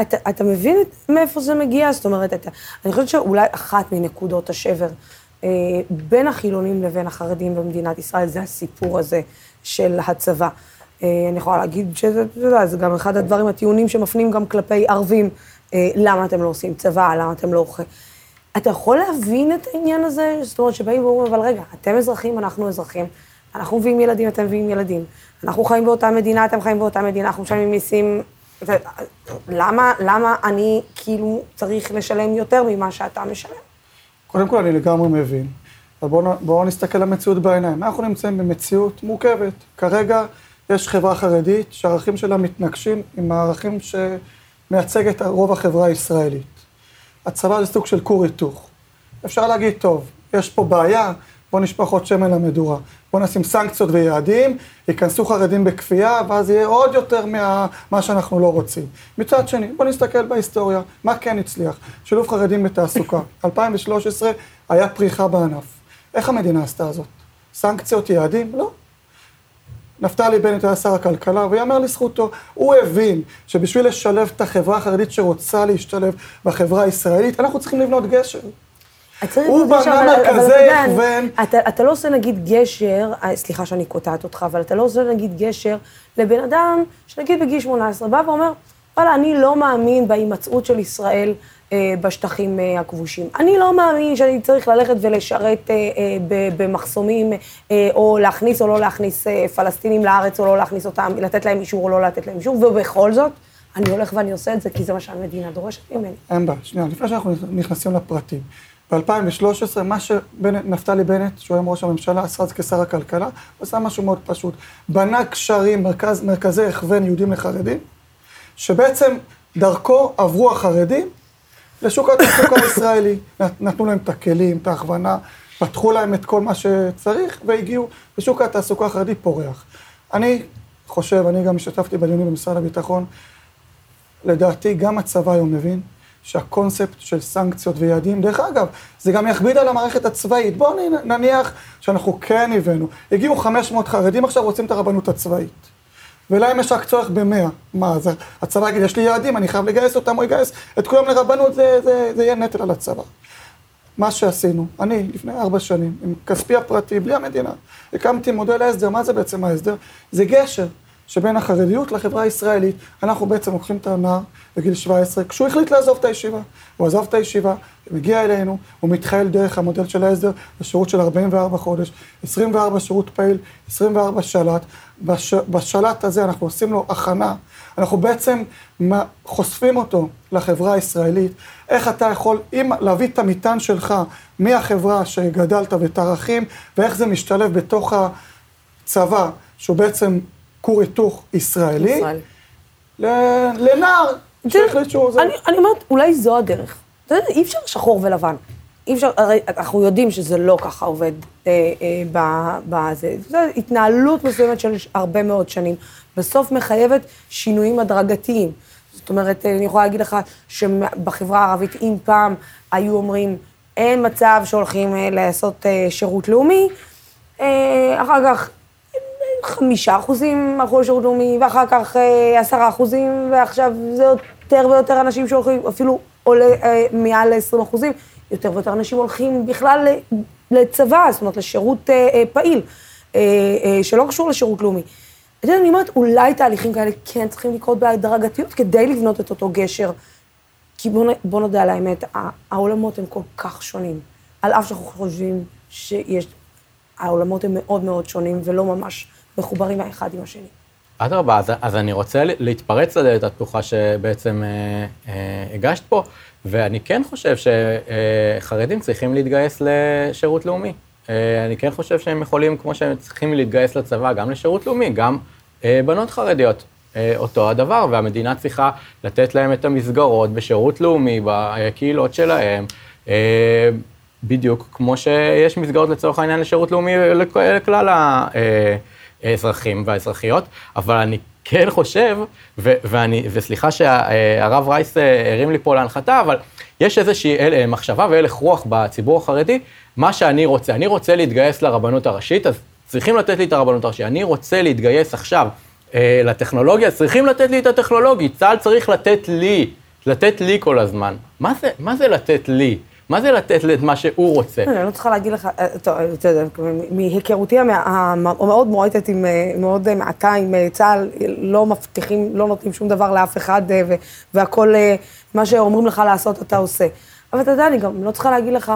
אתה, אתה מבין מאיפה זה מגיע? זאת אומרת, אתה, אני חושבת שאולי אחת מנקודות השבר אה, בין החילונים לבין החרדים במדינת ישראל זה הסיפור הזה של הצבא. אה, אני יכולה להגיד שזה, אתה יודע, זה גם אחד הדברים, הטיעונים שמפנים גם כלפי ערבים, אה, למה אתם לא עושים צבא, למה אתם לא אוכלים. אתה יכול להבין את העניין הזה? זאת אומרת, שבאים ואומרים, אבל רגע, אתם אזרחים, אנחנו אזרחים, אנחנו מביאים ילדים, אתם מביאים ילדים, אנחנו חיים באותה מדינה, אתם חיים באותה מדינה, אנחנו משלמים מיסים. למה, למה אני כאילו צריך לשלם יותר ממה שאתה משלם? קודם כל, אני לגמרי מבין. אבל בואו בוא נסתכל למציאות בעיניים. אנחנו נמצאים במציאות מורכבת. כרגע יש חברה חרדית שהערכים שלה מתנגשים עם הערכים שמייצג את רוב החברה הישראלית. הצבא זה סוג של כור היתוך. אפשר להגיד, טוב, יש פה בעיה, בוא נשפוך עוד שמן למדורה. בוא נשים סנקציות ויעדים, ייכנסו חרדים בכפייה, ואז יהיה עוד יותר ממה שאנחנו לא רוצים. מצד שני, בוא נסתכל בהיסטוריה, מה כן הצליח? שילוב חרדים בתעסוקה. 2013 היה פריחה בענף. איך המדינה עשתה זאת? סנקציות, יעדים? לא. נפתלי בנט היה שר הכלכלה, ויאמר לזכותו, הוא הבין שבשביל לשלב את החברה החרדית שרוצה להשתלב בחברה הישראלית, אנחנו צריכים לבנות גשר. הוא בנה מרכזי הכוון. אתה, אתה לא עושה נגיד גשר, אה, סליחה שאני קוטעת אותך, אבל אתה לא עושה נגיד גשר לבן אדם שנגיד בגיל 18 בא ואומר, וואלה, אני לא מאמין בהימצאות של ישראל אה, בשטחים אה, הכבושים. אני לא מאמין שאני צריך ללכת ולשרת אה, במחסומים, או להכניס או לא להכניס פלסטינים לארץ, או לא להכניס אותם, לתת להם אישור או לא לתת להם אישור, ובכל זאת, אני הולך ואני עושה את זה, כי זה מה שהמדינה דורשת ממני. אין בעיה, שנייה, לפני שאנחנו נכנסים לפרטים. ב-2013, מה שנפתלי בנט, שהוא היום ראש הממשלה, עשה אז כשר הכלכלה, הוא עשה משהו מאוד פשוט. בנה קשרים, מרכז, מרכזי הכוון יהודים לחרדים, שבעצם דרכו עברו החרדים לשוק התעסוקה הישראלי. נתנו להם את הכלים, את ההכוונה, פתחו להם את כל מה שצריך, והגיעו לשוק התעסוקה החרדי פורח. אני חושב, אני גם השתתפתי בדיונים במשרד הביטחון, לדעתי גם הצבא היום מבין שהקונספט של סנקציות ויעדים, דרך אגב, זה גם יכביד על המערכת הצבאית. בואו נניח שאנחנו כן הבאנו, הגיעו 500 חרדים, עכשיו רוצים את הרבנות הצבאית. ולהם יש רק צורך במאה. מה, אז הצבא יגיד, יש לי יעדים, אני חייב לגייס אותם, הוא יגייס את כולם לרבנות, זה, זה, זה יהיה נטל על הצבא. מה שעשינו, אני לפני ארבע שנים, עם כספי הפרטי, בלי המדינה, הקמתי מודל ההסדר, מה זה בעצם ההסדר? זה גשר שבין החרדיות לחברה הישראלית. אנחנו בעצם לוקחים את הנער בגיל 17, כשהוא החליט לעזוב את הישיבה. הוא עזב את הישיבה, מגיע אלינו, הוא מתחיל דרך המודל של ההסדר בשירות של 44 חודש, 24 שירות פעיל, 24 של"ת. בש, בשל"ת הזה אנחנו עושים לו הכנה, אנחנו בעצם חושפים אותו לחברה הישראלית, איך אתה יכול אם, להביא את המטען שלך מהחברה שגדלת ואת הערכים, ואיך זה משתלב בתוך הצבא, שהוא בעצם כור היתוך ישראלי, ישראל. לנער שהחליט שהוא זה. אני אומרת, אולי זו הדרך. אתה יודע, אי אפשר שחור ולבן. אי אפשר, הרי אנחנו יודעים שזה לא ככה עובד אה, אה, בזה. זו התנהלות מסוימת של הרבה מאוד שנים. בסוף מחייבת שינויים הדרגתיים. זאת אומרת, אני יכולה להגיד לך שבחברה הערבית, אם פעם היו אומרים, אין מצב שהולכים אה, לעשות אה, שירות לאומי, אה, אחר כך חמישה אחוזים הלכו לשירות לאומי, ואחר כך אה, עשרה אחוזים, ועכשיו זה יותר ויותר אנשים שהולכים, אפילו עולה אה, מעל ל-20 אחוזים, יותר ויותר אנשים הולכים בכלל לצבא, זאת אומרת, לשירות אה, פעיל, שלא קשור לשירות לאומי. אתה יודע, אני אומרת, אולי תהליכים כאלה כן צריכים לקרות בהדרגתיות כדי לבנות את אותו גשר. כי בוא, בוא נודה על האמת, העולמות הם כל כך שונים. על אף שאנחנו חושבים שיש, העולמות הם מאוד מאוד שונים ולא ממש מחוברים האחד עם השני. אדרבה, אז, אז אני רוצה להתפרץ לדלת הפתוחה שבעצם אה, אה, הגשת פה, ואני כן חושב שחרדים צריכים להתגייס לשירות לאומי. אה, אני כן חושב שהם יכולים, כמו שהם צריכים להתגייס לצבא, גם לשירות לאומי, גם אה, בנות חרדיות. אה, אותו הדבר, והמדינה צריכה לתת להם את המסגרות בשירות לאומי, בקהילות שלהם, אה, בדיוק כמו שיש מסגרות לצורך העניין לשירות לאומי לכלל ה... אה, האזרחים והאזרחיות, אבל אני כן חושב, ו- ואני, וסליחה שהרב רייס אה, הרים לי פה להנחתה, אבל יש איזושהי אל, אה, מחשבה והלך רוח בציבור החרדי, מה שאני רוצה, אני רוצה להתגייס לרבנות הראשית, אז צריכים לתת לי את הרבנות הראשית. אני רוצה להתגייס עכשיו אה, לטכנולוגיה, צריכים לתת לי את הטכנולוגיה, צה"ל צריך לתת לי, לתת לי כל הזמן. מה זה, מה זה לתת לי? מה זה לתת את מה שהוא רוצה? אני לא צריכה להגיד לך, אה, טוב, אתה יודע, מהיכרותי המאוד מועטת, אה, מאוד אה, מעטה עם צה"ל, לא מבטיחים, לא נותנים שום דבר לאף אחד, והכל, מה שאומרים לך לעשות, אתה עושה. אבל אתה יודע, אני גם לא צריכה להגיד לך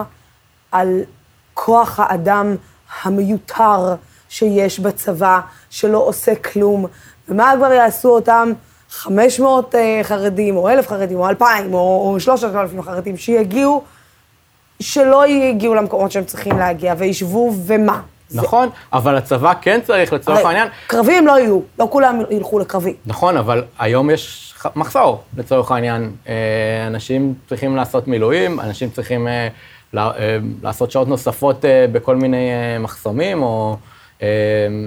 על כוח האדם המיותר שיש בצבא, שלא עושה כלום, ומה כבר יעשו אותם 500 חרדים, או 1,000 חרדים, או 2,000, או 3,000 חרדים, שיגיעו שלא יגיעו למקומות שהם צריכים להגיע, וישבו, ומה? נכון, זה... אבל הצבא כן צריך, לצורך העניין... קרבים לא יהיו, לא כולם ילכו לקרבי. נכון, אבל היום יש מחסור, לצורך העניין. אה, אנשים צריכים לעשות מילואים, אנשים צריכים אה, אה, לעשות שעות נוספות בכל מיני מחסומים, או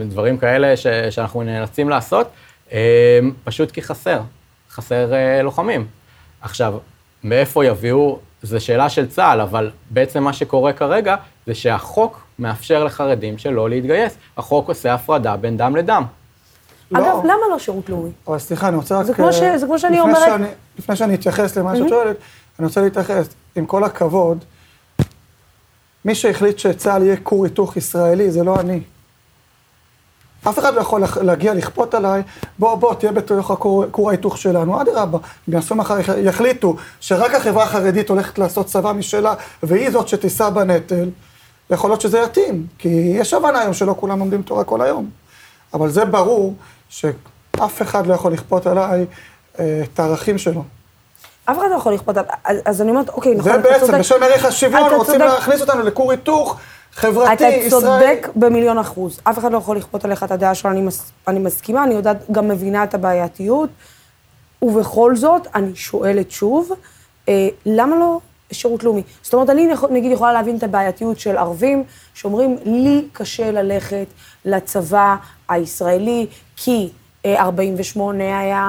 דברים כאלה ש, שאנחנו נאלצים לעשות, פשוט כי חסר, חסר לוחמים. עכשיו, מאיפה יביאו זו שאלה של צה"ל, אבל בעצם מה שקורה כרגע זה שהחוק מאפשר לחרדים שלא להתגייס. החוק עושה הפרדה בין דם לדם. אגב, לא. למה לא שירות לאומי? אבל סליחה, אני רוצה רק... זה כמו, ש... זה כמו שאני אומרת... שאני, לפני שאני אתייחס למה שאת שואלת, אני רוצה להתייחס. עם כל הכבוד, מי שהחליט שצה"ל יהיה כור היתוך ישראלי זה לא אני. אף אחד לא יכול להגיע לכפות עליי, בוא, בוא, תהיה בתוך הכור ההיתוך שלנו. אדרבה, אם יעשו מחר, יחליטו שרק החברה החרדית הולכת לעשות צבא משלה, והיא זאת שתישא בנטל, יכול להיות שזה יתאים, כי יש הבנה היום שלא כולם לומדים תורה כל היום. אבל זה ברור שאף אחד לא יכול לכפות עליי אה, את הערכים שלו. אף אחד לא יכול לכפות, אז, אז אני אומרת, אוקיי, נכון, אתה צודק. זה בעצם, בשם ערך השוויון, רוצים צודק. להכניס אותנו לכור היתוך. חברתי, אתה ישראל. אתה צודק במיליון אחוז. אף אחד לא יכול לכפות עליך את הדעה שלו, אני, מס, אני מסכימה, אני יודעת, גם מבינה את הבעייתיות. ובכל זאת, אני שואלת שוב, אה, למה לא שירות לאומי? זאת אומרת, אני נגיד יכולה להבין את הבעייתיות של ערבים, שאומרים, לי קשה ללכת לצבא הישראלי, כי 48 היה,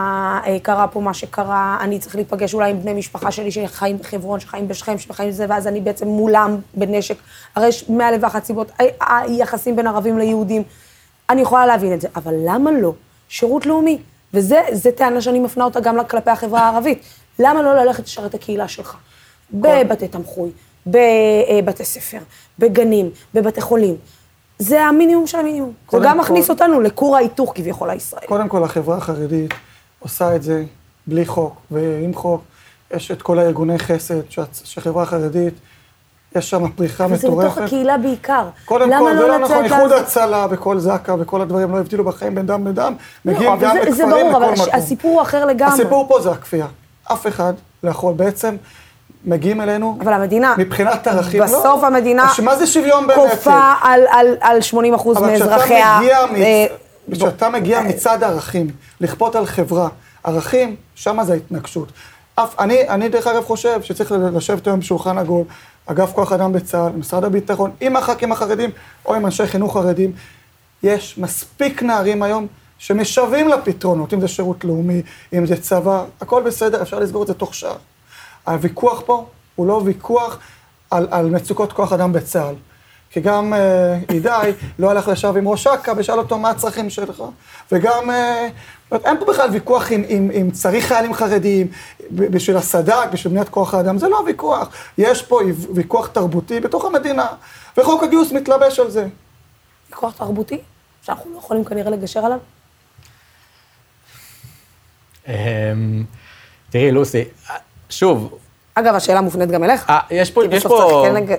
אה, קרה פה מה שקרה, אני צריך להיפגש אולי עם בני משפחה שלי שחיים בחברון, שחיים בשכם, שחיים בזה, ואז אני בעצם מולם בנשק. הרי יש מאלף ואחת סיבות, ה- היחסים בין ערבים ליהודים. אני יכולה להבין את זה, אבל למה לא שירות לאומי? וזו טענה שאני מפנה אותה גם כלפי החברה הערבית. למה לא ללכת לשרת את הקהילה שלך? בבתי תמחוי, בבתי ספר, בגנים, בבתי חולים. זה המינימום של המינימום. זה גם כל- מכניס אותנו לכור ההיתוך כביכול הישראלי. קודם כל, החברה החרדית עושה את זה בלי חוק, ועם חוק. יש את כל הארגוני חסד, שהחברה החרדית, יש שם פריחה אבל זה בתוך מטורפת. הקהילה בעיקר. קודם למה כל, זה לא נכון, איחוד הצלה וכל זק"א וכל הדברים לא הבדילו בחיים בין דם לדם, מגיעים לא, אבל גם זה- זה לכפרים ברור, לכל אבל הש- מקום. הסיפור הוא אחר לגמרי. הסיפור פה זה הכפייה. אף אחד לא יכול, בעצם מגיעים אלינו, אבל המדינה, מבחינת ערכים, לא. בסוף המדינה מה זה שוויון באמת? כופה על, על, על 80 אחוז אבל כשאתה מאזרחיה. מגיע, אה. כשאתה מגיע מצד ערכים, לכפות על חברה, ערכים, שם זה התנגשות. אף, אני, אני דרך אגב חושב שצריך לשבת היום בשולחן עגול, אגף כוח אדם בצה"ל, משרד הביטחון, עם הח"כים החרדים או עם אנשי חינוך חרדים. יש מספיק נערים היום שמשוועים לפתרונות, אם זה שירות לאומי, אם זה צבא, הכל בסדר, אפשר לסגור את זה תוך שעה. הוויכוח פה הוא לא ויכוח על, על מצוקות כוח אדם בצה"ל. כי גם אה, הידי לא הלך לשב עם ראש אכ"א ושאל אותו מה הצרכים שלך, וגם, אה, אין פה בכלל ויכוח אם, אם, אם צריך חיילים חרדיים, ב- בשביל הסד"כ, בשביל בניית כוח האדם, זה לא הוויכוח. יש פה ויכוח תרבותי בתוך המדינה, וחוק הגיוס מתלבש על זה. כוח תרבותי, שאנחנו לא יכולים כנראה לגשר עליו. אמ, תראי, לוסי, שוב, אגב, השאלה מופנית גם אליך. אה, יש פה, יש פה, כן לג-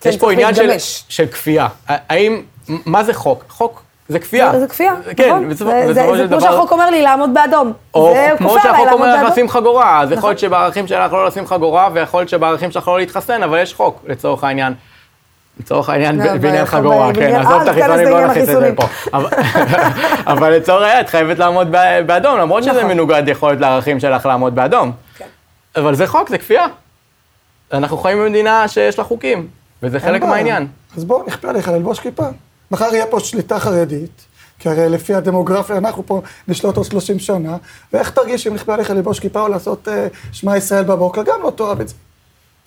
כן, יש פה עניין של. של כפייה. האם, מה זה חוק? חוק זה כפייה. זה- זה כפייה, כן, נכון? בסופו של זה כמו דבר... שהחוק אומר לי לעמוד באדום. או כמו שהחוק אומר לך. לשים חגורה, אז יכול נכון. להיות שבערכים שלך לא לשים חגורה, ויכול להיות שבערכים שלך לא להתחסן, אבל יש חוק, לצורך העניין. לצורך העניין, לא, בעניין חגורה, כן, עזוב אל את החיסונים, לעניין נכניס את זה. פה. אבל- לצורך העניין, את חייבת לעמוד באדום, למרות שזה נכון. מנוגד יכול להיות לערכים שלך לעמוד באדום. אבל זה חוק, זה כפייה. אנחנו חיים במדינה שיש לה חוקים, וזה חלק. מהעניין. אז בואו נכפה עליך ללבוש כיפה. מחר יהיה פה שליטה חרדית, כי הרי לפי הדמוגרפיה אנחנו פה נשלוט עוד 30 שנה, ואיך תרגיש אם נכפה עליך ללבוש כיפה או לעשות אה, שמע ישראל בבוקר, גם לא תאהב את זה.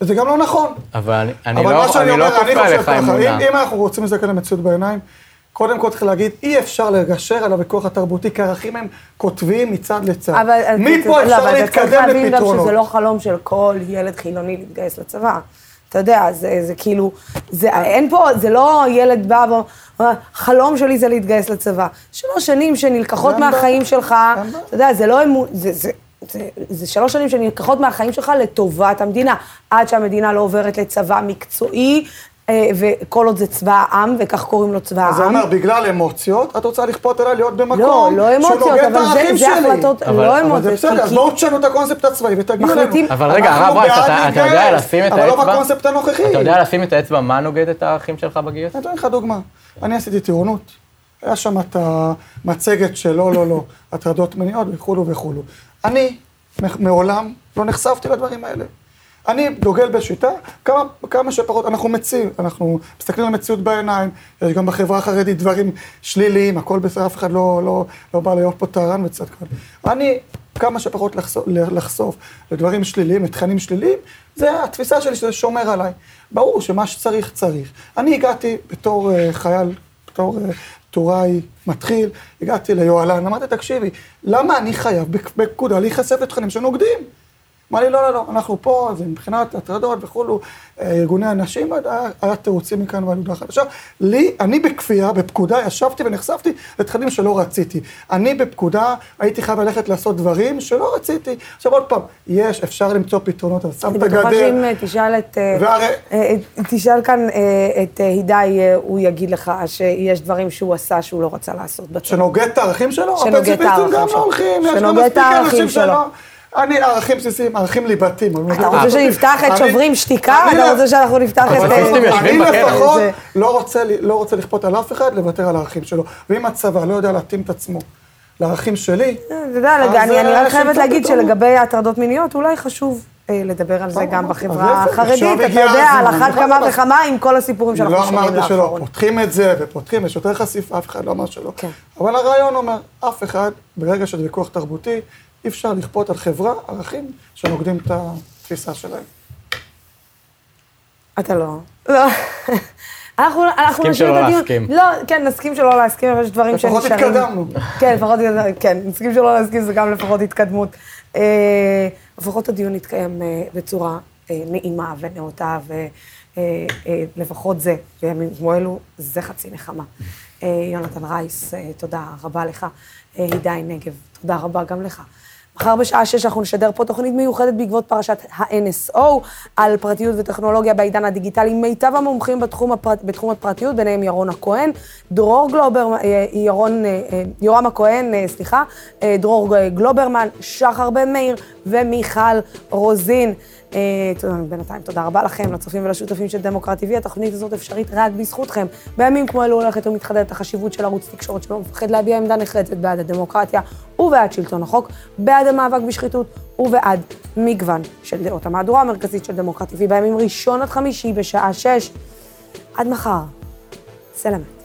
וזה גם לא נכון. אבל אני- אבל לא אני לא אומר, אני כופה חושב עליך ככה, אם, אמונה. אם אנחנו רוצים להסתכל למציאות בעיניים, קודם כל צריך להגיד, אי אפשר לגשר על הוויכוח התרבותי, כי ערכים הם כותבים מצד לצד. אבל מפה לא, אפשר אבל אתה צריך להתקדם להבין גם לפתרונות. שזה לא חלום של כל ילד חילוני להתגייס לצבא. אתה יודע, זה, זה כאילו, זה, אין פה, זה לא ילד בא ואומר, חלום שלי זה להתגייס לצבא. שלוש שנים שנלקחות. מהחיים שלך. אתה יודע, זה לא אמון, זה, זה, זה, זה שלוש שנים שנלקחות מהחיים שלך לטובת המדינה, עד שהמדינה לא עוברת לצבא מקצועי, וכל עוד זה צבא העם, וכך קוראים לו צבא אז זה העם. אומר, בגלל אמוציות, את רוצה לכפות עליי להיות במקום לא, לא אמוציות, אבל זה, זה. החלטות, אבל- לא אבל אמוציות. זה בסדר, אז בואו תשנו את הקונספט הצבאי ותגידו לנו. מחליטים- אבל רגע, הרב רייס, אתה- אתה יודע לשים את אבל לא האצבע? בקונספט הנוכחי. אתה יודע לשים את האצבע, מה נוגד את הערכים שלך בגיוס? אני אתן לך דוגמה. אני עשיתי טירונות, היה שם את המצגת של לא, לא, לא, הטרדות מיניות וכולו וכולו. אני מעולם לא נחשפתי לדברים האלה. אני דוגל בשיטה, כמה, כמה שפחות, אנחנו מציעים, אנחנו מסתכלים על המציאות בעיניים, יש גם בחברה החרדית דברים שליליים, הכל בסדר, אף אחד לא, לא, לא בא להיות פה טהרן וצדקן. אני כמה שפחות לחשוף, לחשוף לדברים שליליים, לתכנים שליליים, זה התפיסה שלי שזה שומר עליי. ברור שמה שצריך, צריך. אני הגעתי בתור uh, חייל, בתור uh, טוראי מתחיל, הגעתי ליוהל"ן, אמרתי, תקשיבי, למה אני חייב בפ- בפקודה להיחשף לתכנים שנוגדים? אמר לי, לא, לא, לא, אנחנו פה, זה מבחינת הטרדות וכולו, אה, ארגוני הנשים, היה, היה תירוצים מכאן ועד הודעה חדשה. לי, אני בכפייה, בפקודה, ישבתי ונחשפתי לתכנים שלא רציתי. אני בפקודה הייתי חייב ללכת לעשות דברים שלא רציתי. עכשיו עוד פעם, יש, אפשר למצוא פתרונות, אז שם אני את הגדר. בטוחה שאם אה, תשאל את... אה, והרי- תשאל כאן את הידי, הוא יגיד לך שיש דברים שהוא עשה שהוא לא רצה לעשות בצבא. שנוגד את הערכים שלו? שנוגד את הערכים שלו. לא גם שנוגד את הערכים שלו. אני, ערכים בסיסיים, ערכים ליבתיים. אתה רוצה שנפתח את שוברים שתיקה? אתה לא- רוצה שאנחנו נפתח את... אה, אני בכלא. לפחות לא רוצה, לא רוצה לכפות על אף אחד לוותר על הערכים שלו. ואם הצבא לא יודע להתאים את עצמו לערכים שלי, אתה יודע, אני אני אה, רק חייבת להגיד. שלגבי הטרדות מיניות, אולי חשוב אה, לדבר על זה גם בחברה החרדית, אתה יודע, על. אחת נכון, כמה אבל- וכמה עם כל הסיפורים שאנחנו לא שומעים אמרתי שלא, לאחרונה. פותחים את זה ופותחים, יש יותר חשיפה, אף אחד לא אמר שלא. כן. אבל הרעיון אומר, אף אחד, ברגע של ויכוח תרבותי, אי אפשר לכפות על חברה ערכים שנוגדים את התפיסה שלהם. אתה לא. לא. אנחנו, אנחנו נסכים נשאיר שלא את הדיון. להסכים. לא, כן, נסכים שלא להסכים, אבל יש דברים לפחות שנשארים. התקדמנו. כן, לפחות כן, נסכים שלא להסכים זה גם לפחות התקדמות. אה, לפחות הדיון יתקיים אה, בצורה אה, נעימה ונאותה, ולפחות זה, בימים כמו אלו, זה חצי נחמה. יונתן רייס, תודה רבה לך. הידי נגב, תודה רבה גם לך. מחר בשעה שש אנחנו נשדר פה תוכנית מיוחדת בעקבות פרשת ה-NSO על פרטיות וטכנולוגיה בעידן הדיגיטלי. מיטב המומחים בתחום, הפרט, בתחום הפרטיות, ביניהם ירון הכהן, דרור גלובר, אה, ירון, אה, אה, יורם הכהן, סליחה, דרור גלוברמן, שחר בן מאיר ומיכל רוזין. אה, בינתיים תודה רבה לכם, לצופים ולשותפים של דמוקרט TV. התוכנית הזאת אפשרית רק בזכותכם. בימים כמו אלו הולכת ומתחדדת החשיבות של ערוץ תקשורת שלא מפחד להביע עמדה נחרצת בעד הדמוקרטיה ובעד שלטון החוק, בעד המאבק בשחיתות ובעד מגוון של דעות. המהדורה המרכזית של דמוקרט TV בימים ראשון עד חמישי בשעה שש. עד מחר. סלמת.